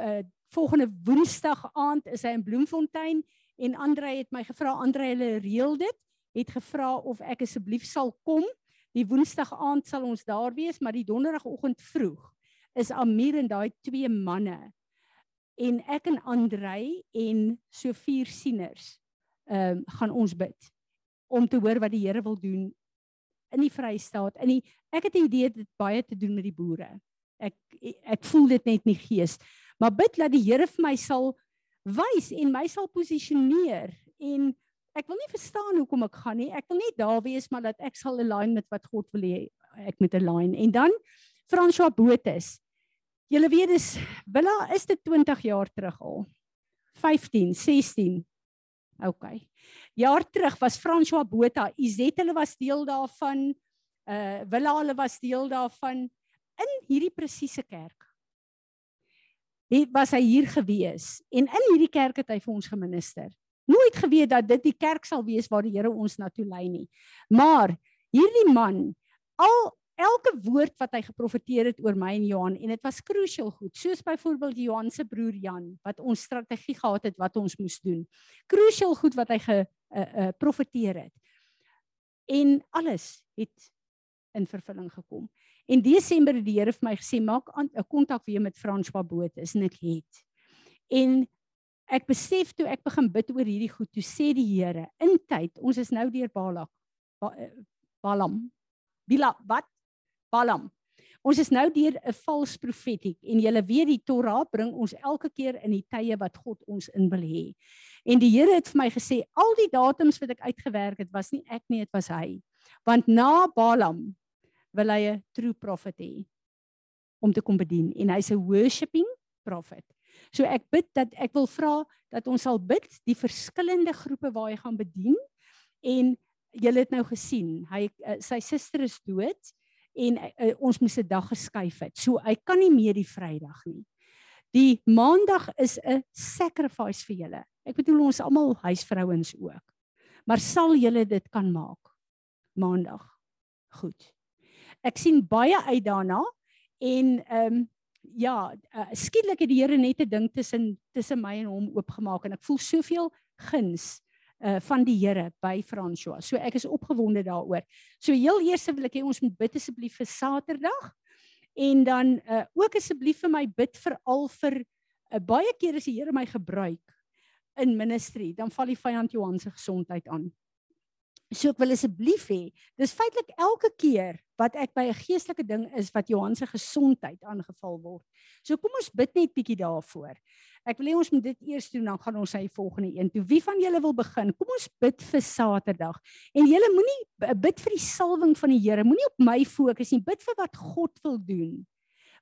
uh, volgende Woensdag aand is hy in Bloemfontein en Andre het my gevra Andre hulle reël dit, het gevra of ek asseblief sal kom. Die Woensdag aand sal ons daar wees, maar die Donderdagoggend vroeg is Amir en daai twee manne en ek en Andre en so vier sieners ehm um, gaan ons bid om te hoor wat die Here wil doen in die Vrystaat. In die ek het 'n idee dit baie te doen met die boere. Ek ek voel dit net in die gees. Maar bid dat die Here vir my sal wys en my sal posisioneer en ek wil nie verstaan hoekom ek gaan nie. Ek wil net daar wees maar dat ek sal align met wat God wil hê ek moet align. En dan François Botes. Julle weet dis Billa is dit 20 jaar terug al. 15, 16. OK. Jaar terug was François Botha, Izet hulle was deel daarvan. Uh Willa hulle was deel daarvan in hierdie presiese kerk. Het was hy hier gewees en in hierdie kerk het hy vir ons geminister. Nooit geweet dat dit die kerk sal wees waar die Here ons na toe lei nie. Maar hierdie man al elke woord wat hy geprofeteer het oor my en Johan en dit was crucial goed soos byvoorbeeld Johan se broer Jan wat ons strategie gehad het wat ons moes doen. Crucial goed wat hy ge uh, uh, profeteer het. En alles het in vervulling gekom. En Desember het die Here vir my gesê maak 'n kontak weer met François Botha en ek het. En ek besef toe ek begin bid oor hierdie goed toe sê die Here in tyd ons is nou deur Balak ba, uh, Balam Bila wat Balaam. Ons is nou deur 'n vals profetiek en julle weet die Torah bring ons elke keer in die tye wat God ons in wil hê. En die Here het vir my gesê al die datums wat ek uitgewerk het was nie ek nie, dit was hy. Want na Balaam wil hy 'n true prophet hê om te kom bedien en hy's 'n worshiping prophet. So ek bid dat ek wil vra dat ons sal bid die verskillende groepe waar hy gaan bedien en julle het nou gesien, hy uh, sy suster is dood en uh, ons moes 'n dag geskuif het. So hy kan nie meer die Vrydag nie. Die Maandag is 'n sacrifice vir julle. Ek bedoel ons almal huisvrouens ook. Maar sal julle dit kan maak? Maandag. Goed. Ek sien baie uit daarna en ehm um, ja, uh, skielik het die Here net 'n ding tussen tussen my en hom oopgemaak en ek voel soveel guns uh van die Here by François. So ek is opgewonde daaroor. So heel eers wil ek hê ons moet bid asseblief vir Saterdag en dan uh ook asseblief vir my bid vir al vir uh, baie keer as die Here my gebruik in ministry, dan val die vyand Johan se gesondheid aan. So ek wil asseblief hê, dis feitelik elke keer wat ek by 'n geestelike ding is wat Johan se gesondheid aangeval word. So kom ons bid net bietjie daarvoor. Ek wil hê ons moet dit eers doen dan gaan ons hy volgende een toe. Wie van julle wil begin? Kom ons bid vir Saterdag. En julle moenie bid vir die salwing van die Here. Moenie op my fokus nie. Bid vir wat God wil doen.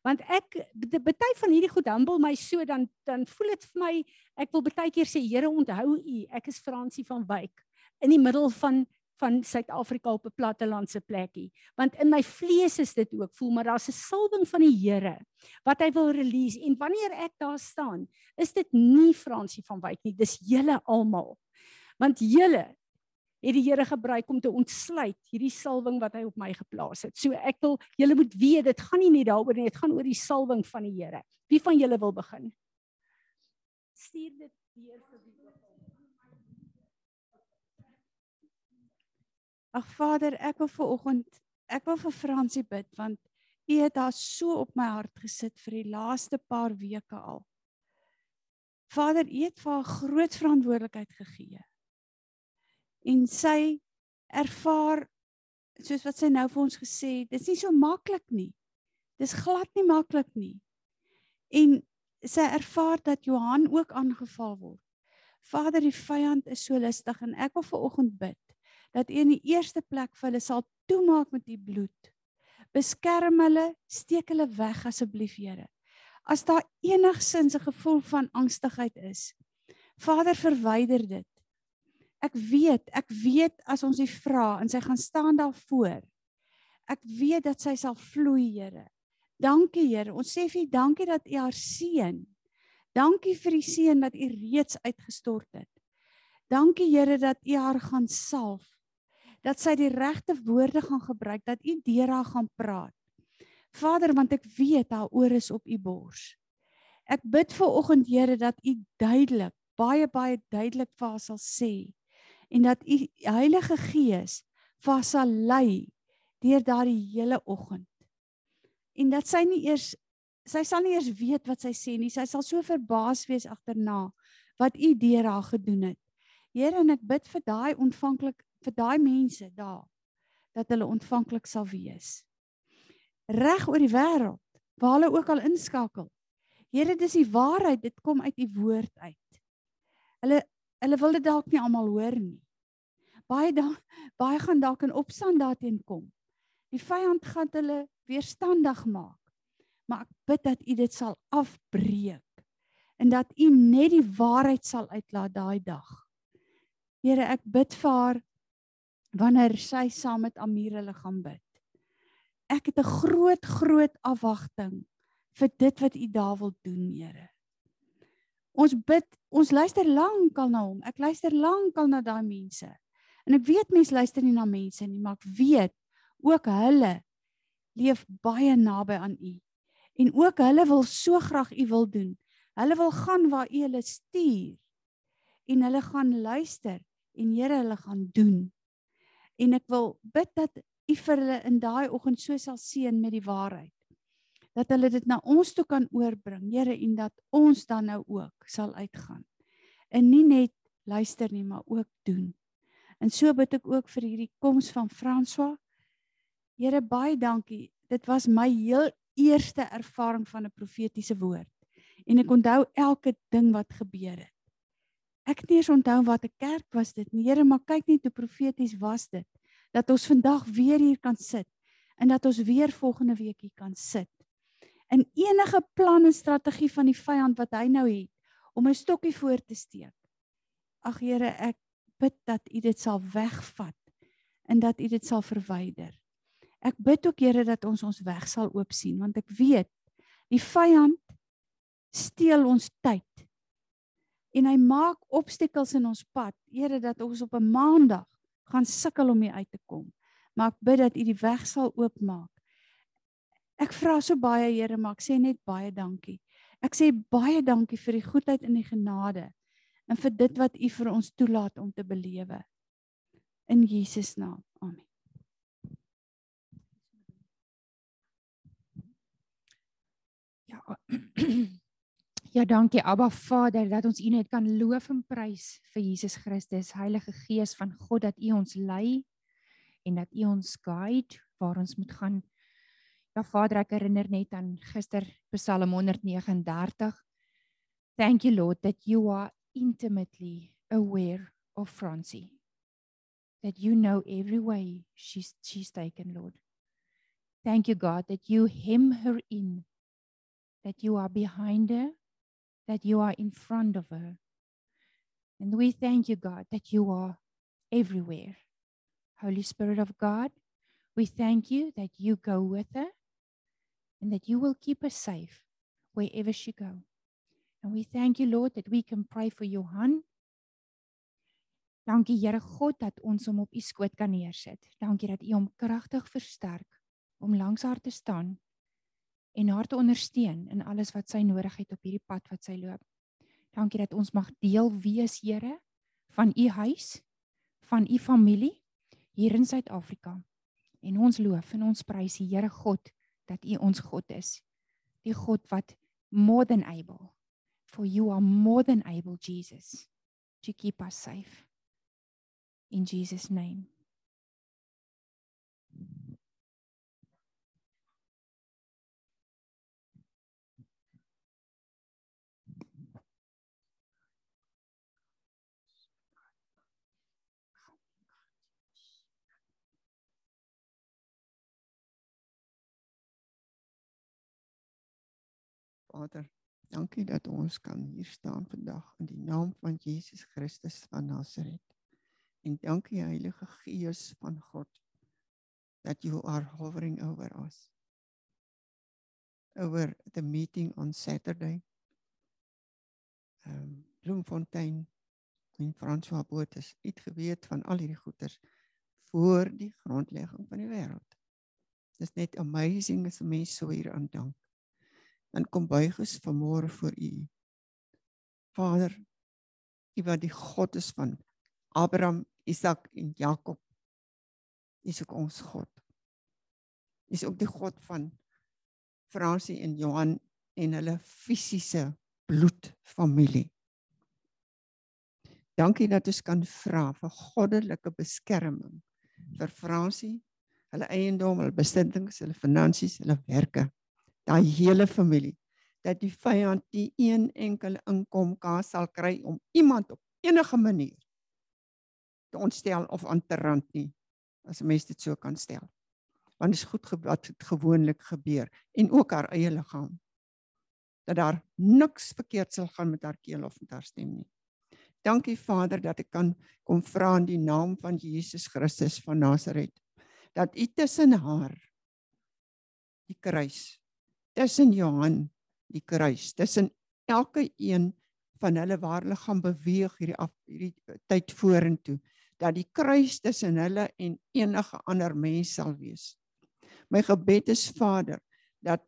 Want ek baie van hierdie goed humble my so dan dan voel dit vir my ek wil baie keer sê Here onthou u ek is Fransie van Wyk in die middel van van Suid-Afrika op 'n plattelandse plekkie. Want in my vlees is dit ook voel maar daar's 'n salwing van die Here wat hy wil release en wanneer ek daar staan, is dit nie Fransie van Wyk nie, dis julle almal. Want julle het die Here gebruik om te ontsluit hierdie salwing wat hy op my geplaas het. So ek wil julle moet weet dit gaan nie net daaroor nie, dit gaan oor die salwing van die Here. Wie van julle wil begin? Stuur dit deur vir die Ag Vader, ek wil vir oggend, ek wil vir Fransie bid want U het haar so op my hart gesit vir die laaste paar weke al. Vader, U het vir haar groot verantwoordelikheid gegee. En sy ervaar soos wat sy nou vir ons gesê het, dit is nie so maklik nie. Dis glad nie maklik nie. En sy ervaar dat Johan ook aangeval word. Vader, die vyand is so lustig en ek wil vir oggend bid dat U in die eerste plek vir hulle sal toemaak met U bloed. Beskerm hulle, steek hulle weg asseblief, Here. As daar enigsins 'n gevoel van angstigheid is, Vader, verwyder dit. Ek weet, ek weet as ons U vra en sy gaan staan daar voor. Ek weet dat sy sal vloei, Here. Dankie, Here. Ons sê vir U dankie dat U haar seën. Dankie vir die seën dat U reeds uitgestort het. Dankie Here dat U haar gaan salf. Dat sy die regte woorde gaan gebruik, dat U deur haar gaan praat. Vader, want ek weet haar oor is op U bors. Ek bid vir oggend Here dat U duidelik, baie baie duidelik vir haar sal sê en dat U Heilige Gees vir haar sal lei deur daardie hele oggend. En dat sy nie eers sy sal nie eers weet wat sy sê nie. Sy sal so verbaas wees agterna wat U deur haar gedoen het. Here en ek bid vir daai ontvanklik vir daai mense daar dat hulle ontvanklik sal wees. Reg oor die wêreld waar hulle ook al inskakel. Here, dis die waarheid, dit kom uit u woord uit. Hulle hulle wil dit dalk nie almal hoor nie. Baie dan baie gaan dalk in opstand daarteen kom. Die vyand gaan hulle weerstandig maak. Maar ek bid dat u dit sal afbreek en dat u net die waarheid sal uitlaat daai dag. Here, ek bid vir haar wanneer sy saam met Amir hulle gaan bid. Ek het 'n groot groot afwagting vir dit wat U daar wil doen, Here. Ons bid, ons luister lankal na hom. Ek luister lankal na daai mense. En ek weet mense luister nie na mense nie, maar ek weet ook hulle leef baie naby aan U. En ook hulle wil so graag U wil doen. Hulle wil gaan waar U hulle stuur. En hulle gaan luister en Here hulle gaan doen. En ek wil bid dat U vir hulle in daai oggend so sal seën met die waarheid. Dat hulle dit na ons toe kan oorbring, Here, en dat ons dan nou ook sal uitgaan. En nie net luister nie, maar ook doen. En so bid ek ook vir hierdie koms van François. Here, baie dankie. Dit was my heel eerste ervaring van 'n profetiese woord. En ek onthou elke ding wat gebeur het. Ek nie eens onthou wat 'n kerk was dit nie. Here, maar kyk net hoe profeties was dit dat ons vandag weer hier kan sit en dat ons weer volgende week hier kan sit. In enige plan en strategie van die vyand wat hy nou het om 'n stokkie voor te steek. Ag Here, ek bid dat U dit sal wegvat en dat U dit sal verwyder. Ek bid ook Here dat ons ons weg sal oop sien want ek weet die vyand steel ons tyd en hy maak obstakels in ons pad. Here dat ons op 'n maandag gaan sukkel om hier uit te kom. Maar ek bid dat U die weg sal oopmaak. Ek vra so baie Here, maar ek sê net baie dankie. Ek sê baie dankie vir die goedheid en die genade en vir dit wat U vir ons toelaat om te belewe. In Jesus naam. Amen. Ja. <clears throat> Ja, dankie Abba Vader dat ons U net kan loof en prys vir Jesus Christus, Heilige Gees van God dat U ons lei en dat U ons guide waar ons moet gaan. Ja Vader, ek herinner net aan gister Psalm 139. Thank you Lord that you are intimately aware of Francie. That you know every way she's she's taken, Lord. Thank you God that you hem her in. That you are behind her that you are in front of her. And we thank you, God, that you are everywhere. Holy Spirit of God, we thank you that you go with her and that you will keep her safe wherever she go. And we thank you, Lord, that we can pray for Johan. Dankie Here God dat ons hom op u skoot kan neersit. Dankie dat u hom kragtig versterk om langs haar te staan en haar te ondersteun in alles wat sy nodig het op hierdie pad wat sy loop. Dankie dat ons mag deel wees, Here, van u huis, van u familie hier in Suid-Afrika. En ons loof en ons prys die Here God dat u ons God is. Die God wat more than able. For you are more than able, Jesus, to keep us safe. In Jesus name. Vader, dankie dat ons kan hier staan vandag in die naam van Jesus Christus van Nasaret. En dankie Heilige Gees van God that you are hovering over us. Over the meeting on Saturday. Um Bloemfontein en François Botha het geweet van al hierdie goeters voor die grondlegging van die wêreld. Dis net amazing as 'n mens so hier aan Dan kom buig ons vanmôre voor U. Vader, U wat die God is van Abraham, Isak en Jakob. U is ook ons God. U is ook die God van Fransie en Johan en hulle fisiese bloedfamilie. Dankie dat ons kan vra vir goddelike beskerming vir Fransie, hulle eiendom, hulle besittings, hulle finansies, hulle werke, daai hele familie dat die vyand nie een enkele inkomka sal kry om iemand op enige manier te ontstel of aan te rand nie as 'n mens dit so kan stel. Want dit is goed wat gewoonlik gebeur en ook haar eie liggaam dat daar niks verkeerd sal gaan met haar keel of met haar stem nie. Dankie Vader dat ek kan kom vra in die naam van Jesus Christus van Nasaret dat U tussen haar die kruis tussen Johan die kruis tussen elke een van hulle waar hulle gaan beweeg hierdie af hierdie tyd vorentoe dat die kruis tussen hulle en enige ander mens sal wees. My gebed is Vader dat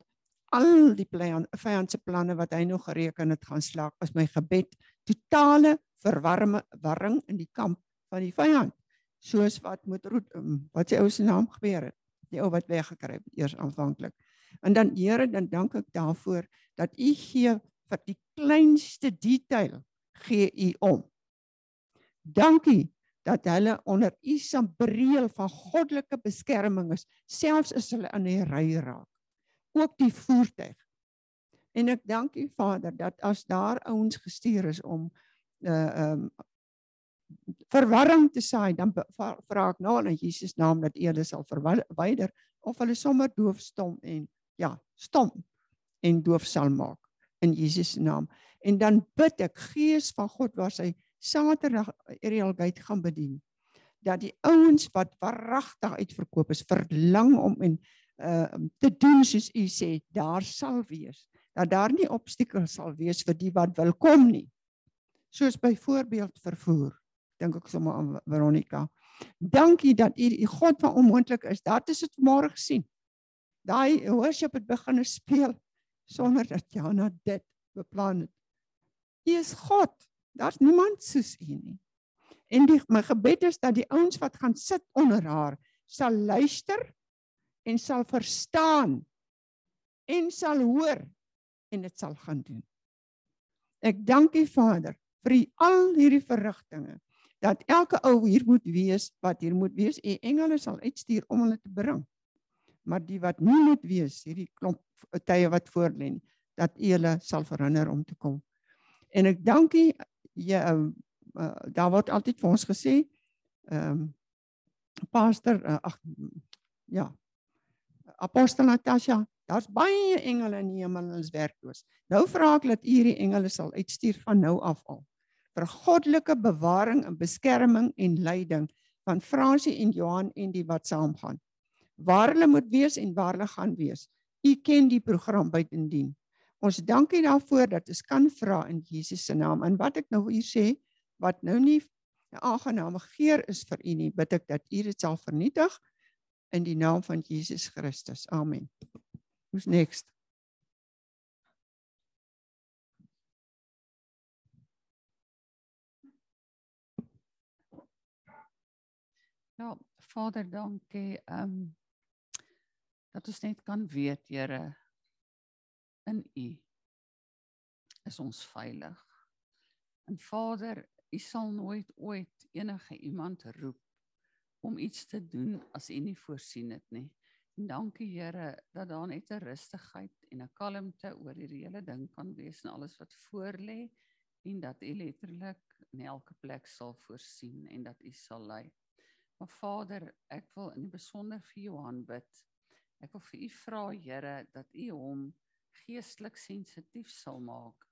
al die vyand se planne wat hy nog gereken het gaan slaag. Is my gebed totale verwarme warring in die kamp van die vyand. Soos wat met ehm, wat sy ou se naam gebeur het. Die ou wat weggekry het eers aanvanklik. En dan Here, dan dank ek daarvoor dat U gee vir die kleinste detail gee U om. Dankie dat hulle onder U sambreel van goddelike beskerming is, selfs as hulle in die ry raak. Ook die voertuig. En ek dank U Vader dat as daar ouens gestuur is om uh um verwarring te saai, dan vra ek nou in Jesus naam dat U hulle sal verwyder of hulle sommer doofstom en ja, stom en doof sal maak in Jesus naam. En dan bid ek Gees van God waar sy Saterdag Ariel Gate gaan bedien dat die ouens wat verragtig uitverkoop is verlang om en uh te doen soos u sê daar sal wees. Dat daar nie obstakels sal wees vir die wat wil kom nie. Soos byvoorbeeld vervoer dink ek sommer aan Veronica. Dankie dat u die God van onmoontlik is. Dat is dit môre gesien daai worship het begin speel sonder dat Jana dit beplan het. U is God. Daar's niemand soos U nie. En die, my gebed is dat die ouens wat gaan sit onder haar sal luister en sal verstaan en sal hoor en dit sal gaan doen. Ek dank U Vader vir die, al hierdie verrigtinge dat elke ou hier moet wees wat hier moet wees en engele sal uitstuur om hulle te bring maar die wat nie moet wees hierdie klomp tye wat voor lê dat u hulle sal verhinder om te kom. En ek dankie ja uh, daar word altyd vir ons gesê ehm um, pastor uh, ag ja apostel Natasha daar's baie engele in die hemel en hulle is werkloos. Nou vra ek dat u hierdie engele sal uitstuur van nou af al vir goddelike bewaring en beskerming en leiding van Fransie en Johan en die wat saamgaan waar hulle moet wees en waar hulle gaan wees. U ken die program buitendien. Ons dankie daarvoor dat ons kan vra in Jesus se naam. En wat ek nou hier sê wat nou nie 'n aangename geur is vir u nie, bid ek dat u dit sal vernietig in die naam van Jesus Christus. Amen. Who's next? Ja, Vader, dankie. Ehm um, dat ons net kan weet Here in U is ons veilig. En Vader, U sal nooit ooit enige iemand roep om iets te doen as U nie voorsien het nie. En dankie Here dat daar net 'n rustigheid en 'n kalmte oor hierdie hele ding kan wees en alles wat voor lê en dat U letterlik in elke plek sal voorsien en dat U sal lei. Maar Vader, ek wil in besonder vir Johan bid Ek wil vir u vra Here dat u hom geestelik sensitief sal maak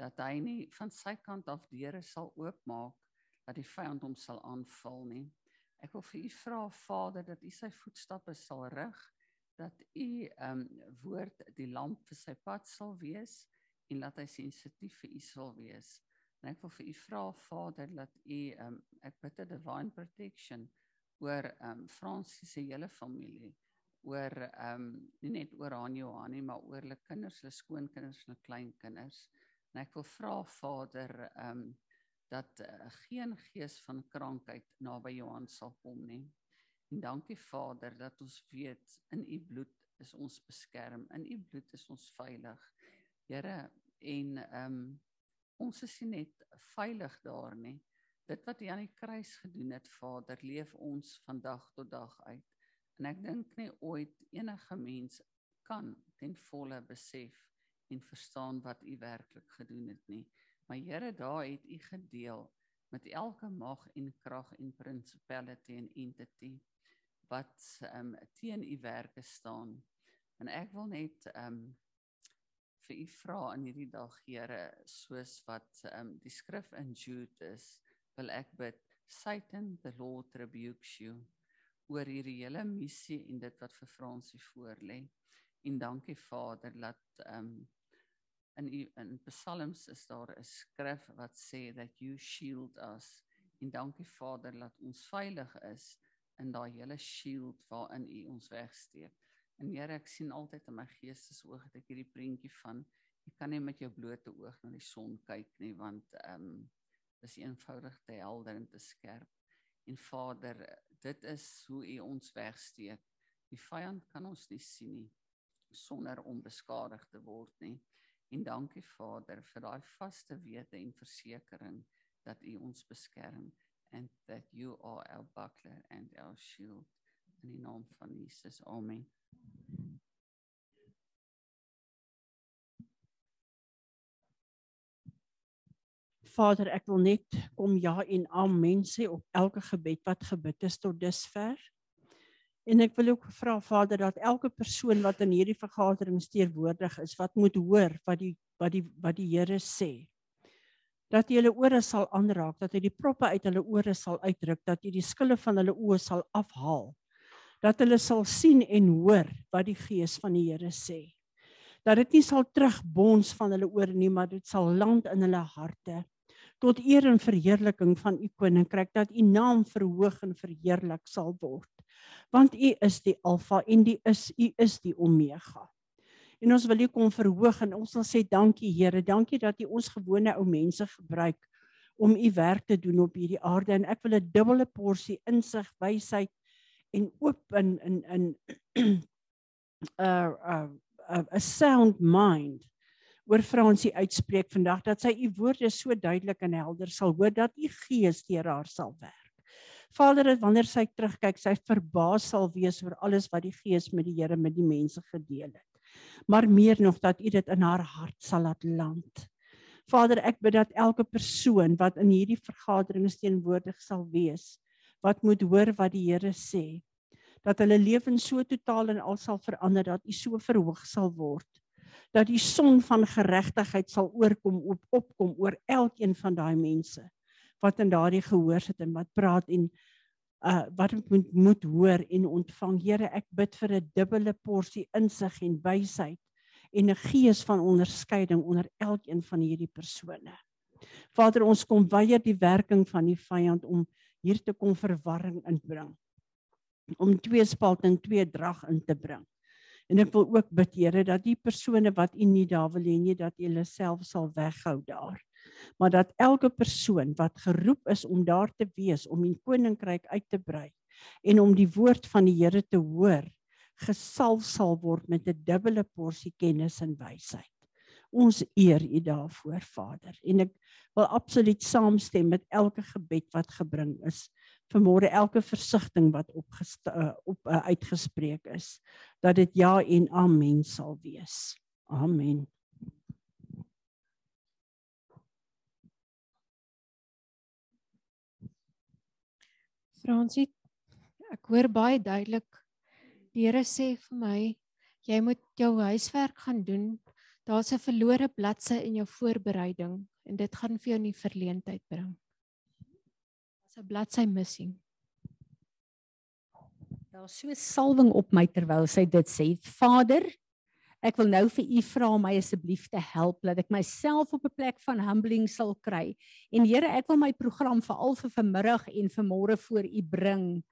dat hy nie van sy kant af deure sal oopmaak dat die vyand hom sal aanval nie. Ek wil vir u vra Vader dat u sy voetstappe sal rig, dat u ehm um, woord die lamp vir sy pad sal wees en dat hy sensitief vir u sal wees. En ek wil vir u vra Vader dat u ehm um, ek bid 'n divine protection oor ehm um, Fransis se hele familie oor ehm um, nie net oor aan Johanie maar oor hulle kinders, hulle skoonkinders en hulle kleinkinders. En ek wil vra Vader ehm um, dat uh, geen gees van krankheid naby Johan sal kom nie. En dankie Vader dat ons weet in u bloed is ons beskerm. In u bloed is ons veilig. Here en ehm um, ons is nie net veilig daar nie. Dit wat U aan die kruis gedoen het, Vader, leef ons van dag tot dag uit. En ek dink nie ooit enige mens kan ten volle besef en verstaan wat U werklik gedoen het nie. Maar Here, daar het U gedeel met elke mag en krag en principality en entity wat um, teen U werke staan. En ek wil net um, vir U vra in hierdie dag, Here, soos wat um, die skrif in Jude is, wil ek bid Satan the Lord rebukes you oor hierdie hele missie en dit wat vir Fransie voorlê. En dankie Vader dat ehm um, in u in psalms is daar 'n skrif wat sê that you shield us en dankie Vader dat ons veilig is in daai hele shield waarin u ons wegsteek. En Here, ek sien altyd in my geestesoog dat ek hierdie prentjie van jy kan nie met jou blote oog na die son kyk nie want ehm um, dis eenvoudig te helder en te skerp. En Vader, dit is hoe u ons wegsteek. Die vyand kan ons nie sien nie sonder om beskadig te word nie. En dankie Vader vir daai vaste wete en versekering dat U ons beskerm and that you are our buckler and our shield in die naam van Jesus. Amen. Vader, ek wil net kom ja en amen sê op elke gebed wat gebid is tot dusver. En ek wil ook vra Vader dat elke persoon wat in hierdie vergadering teenwoordig is, wat moet hoor wat die wat die wat die Here sê. Dat jy hulle ore sal aanraak, dat hy die proppe uit hulle ore sal uitdruk, dat jy die skille van hulle oë sal afhaal. Dat hulle sal sien en hoor wat die Gees van die Here sê. Dat dit nie sal terugbons van hulle ore nie, maar dit sal land in hulle harte tot eer en verheerliking van u koninkryk dat u naam verhoog en verheerlik sal word. Want u is die alfa en die is u is die omega. En ons wil u kom verhoog en ons wil sê dankie Here, dankie dat u ons gewone ou mense gebruik om u werk te doen op hierdie aarde. En ek wil 'n dubbele porsie insig, wysheid en oop in in in 'n 'n 'n sound mind oor Fransie uitspreek vandag dat sy u woorde so duidelik en helder sal hoor dat u gees deur haar sal werk. Vader, dat wanneer sy terugkyk, sy verbaas sal wees oor alles wat die Gees met die Here met die mense gedeel het. Maar meer nog dat U dit in haar hart sal laat land. Vader, ek bid dat elke persoon wat in hierdie vergadering teenwoordig sal wees, wat moet hoor wat die Here sê, dat hulle lewens so totaal en al sal verander dat U so verhoog sal word dat die son van geregtigheid sal oorkom op opkom oor elkeen van daai mense wat in daardie gehoor sit en wat praat en uh wat moet moet hoor en ontvang. Here, ek bid vir 'n dubbele porsie insig en wysheid en 'n gees van onderskeiding onder elkeen van hierdie persone. Vader, ons kom weier die werking van die vyand om hier te kom verwarring inbring. Om twee spalt en twee drag in te bring. En ek wil ook bid Here dat die persone wat U nie daar wil hê nie dat U hulle self sal weghou daar maar dat elke persoon wat geroep is om daar te wees om die koninkryk uit te brei en om die woord van die Here te hoor gesalf sal word met 'n dubbele porsie kennis en wysheid. Ons eer U daarvoor, Vader. En ek wil absoluut saamstem met elke gebed wat gebring is. Vanmôre elke versigtiging wat op uh, op uh, uitgespreek is dat dit ja en amen sal wees. Amen. Fransie, ek hoor baie duidelik die Here sê vir my jy moet jou huiswerk gaan doen. Daar's 'n verlore bladsy in jou voorbereiding en dit gaan vir jou nie verleentheid bring. Daar's 'n bladsy missing. Daar's so salwing op my terwyl sy dit sê. Vader, ek wil nou vir u vra om my asseblief te help dat ek myself op 'n plek van humbling sal kry. En Here, ek wil my program veral vir vanmiddag en vir môre voor u bring.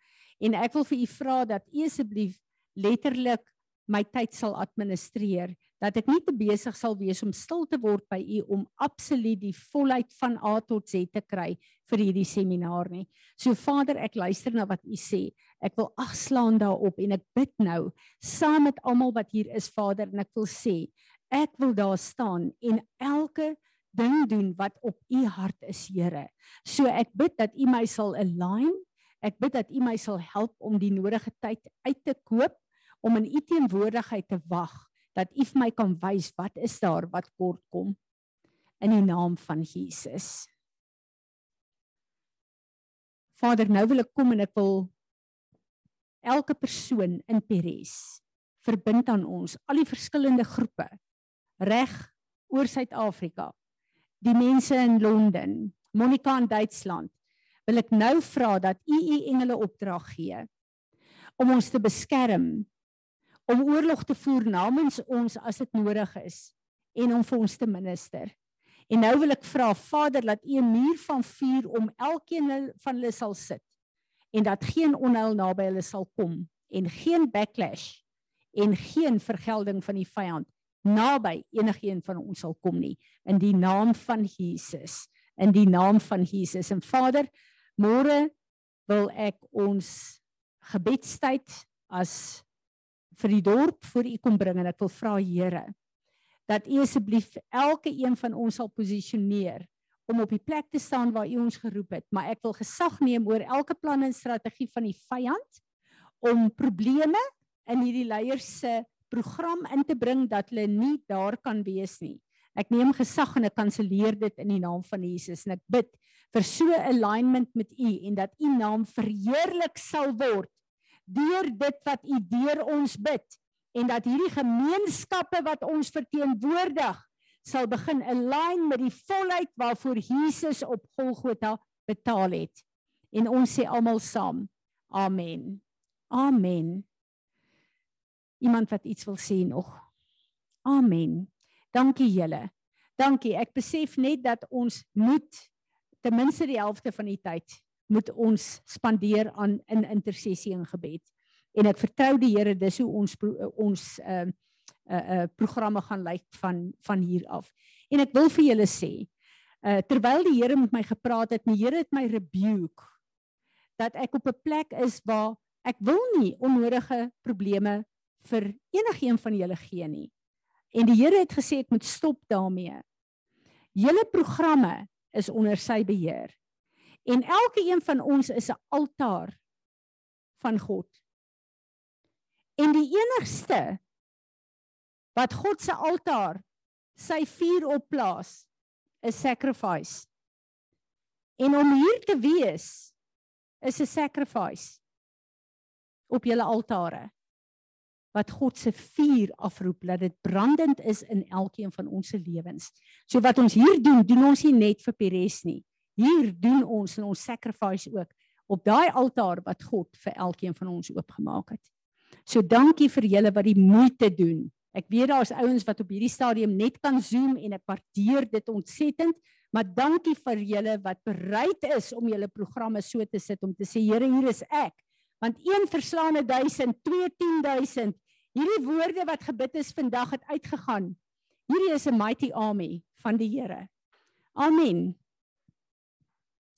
En ek wil vir u vra dat u asseblief letterlik my tyd sal administreer dat ek nie te besig sal wees om stil te word by u om absoluut die volheid van A tot Z te kry vir hierdie seminaar nie. So Vader, ek luister na wat u sê. Ek wil agslaan daarop en ek bid nou saam met almal wat hier is Vader en ek wil sê ek wil daar staan en elke ding doen wat op u hart is Here. So ek bid dat u my sal align. Ek bid dat u my sal help om die nodige tyd uit te koop om in u teenwoordigheid te wag dat u vir my kan wys wat is daar wat kort kom in die naam van Jesus. Vader, nou wil ek kom en ek wil elke persoon in Peres verbind aan ons, al die verskillende groepe reg oor Suid-Afrika. Die mense in Londen, Monica in Duitsland, wil ek nou vra dat u u engele opdrag gee om ons te beskerm, om oorlog te voer namens ons as dit nodig is en om vir ons te minister. En nou wil ek vra Vader dat U 'n muur van vuur om elkeen van hulle sal sit en dat geen onheil naby hulle sal kom en geen backlash en geen vergelding van die vyand naby enigiemand van ons sal kom nie. In die naam van Jesus. In die naam van Jesus. En Vader môre wil ek ons gebedstyd as vir die dorp voor u kom bring en ek wil vra Here dat u asseblief elke een van ons sal posisioneer om op die plek te staan waar u ons geroep het, maar ek wil gesag neem oor elke plan en strategie van die vyand om probleme in hierdie leiers se program in te bring dat hulle nie daar kan wees nie. Ek neem gesag en ek kanselleer dit in die naam van Jesus en ek bid vir so alignment met u en dat u naam verheerlik sal word deur dit wat u deur ons bid en dat hierdie gemeenskappe wat ons verteenwoordig sal begin align met die volheid waarvoor Jesus op Golgotha betaal het. En ons sê almal saam: Amen. Amen. Iemand wat iets wil sê nog? Amen. Dankie julle. Dankie. Ek besef net dat ons moet ten minste die helfte van die tyd moet ons spandeer aan in intersessie en gebed. En ek vertrou die Here dis hoe ons ons ehm uh, uh uh programme gaan lyk van van hier af. En ek wil vir julle sê, uh terwyl die Here met my gepraat het, die Here het my rebuke dat ek op 'n plek is waar ek wil nie onnodige probleme vir enigiemand van julle gee nie. En die Here het gesê ek moet stop daarmee. Julle programme is onder sy beheer. En elke een van ons is 'n altaar van God. En die enigste wat God se altaar sy vuur opplaas is sacrifice. En om hier te wees is 'n sacrifice op julle altare wat God se vuur afroep dat dit brandend is in elkeen van ons se lewens. So wat ons hier doen, doen ons nie net vir Peres nie. Hier doen ons en ons sacrifice ook op daai altaar wat God vir elkeen van ons oopgemaak het. So dankie vir julle wat die moeite doen Ek weet daar's ouens wat op hierdie stadium net kan zoom en ek waardeer dit ontsettend, maar dankie vir julle wat bereid is om julle programme so te sit om te sê Here, hier is ek. Want een verslaane 1000, 21000. Hierdie woorde wat gebid is vandag het uitgegaan. Hierdie is 'n mighty army van die Here. Amen.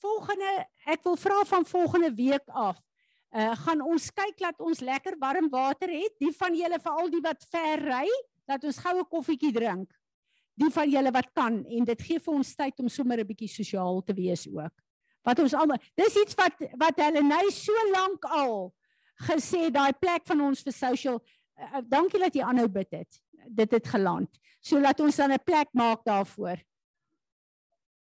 Volgende, ek wil vra van volgende week af uh, gaan ons kyk dat ons lekker warm water het. Die van julle veral die wat ver ry, dat ons goue koffietjie drink. Die van julle wat kan en dit gee vir ons tyd om sommer 'n bietjie sosiaal te wees ook. Wat ons almal, dis iets wat wat hulle nou so lank al gesê daai plek van ons vir social. Uh, dankie dat jy aanhou bid het. Dit het geland. So laat ons dan 'n plek maak daarvoor.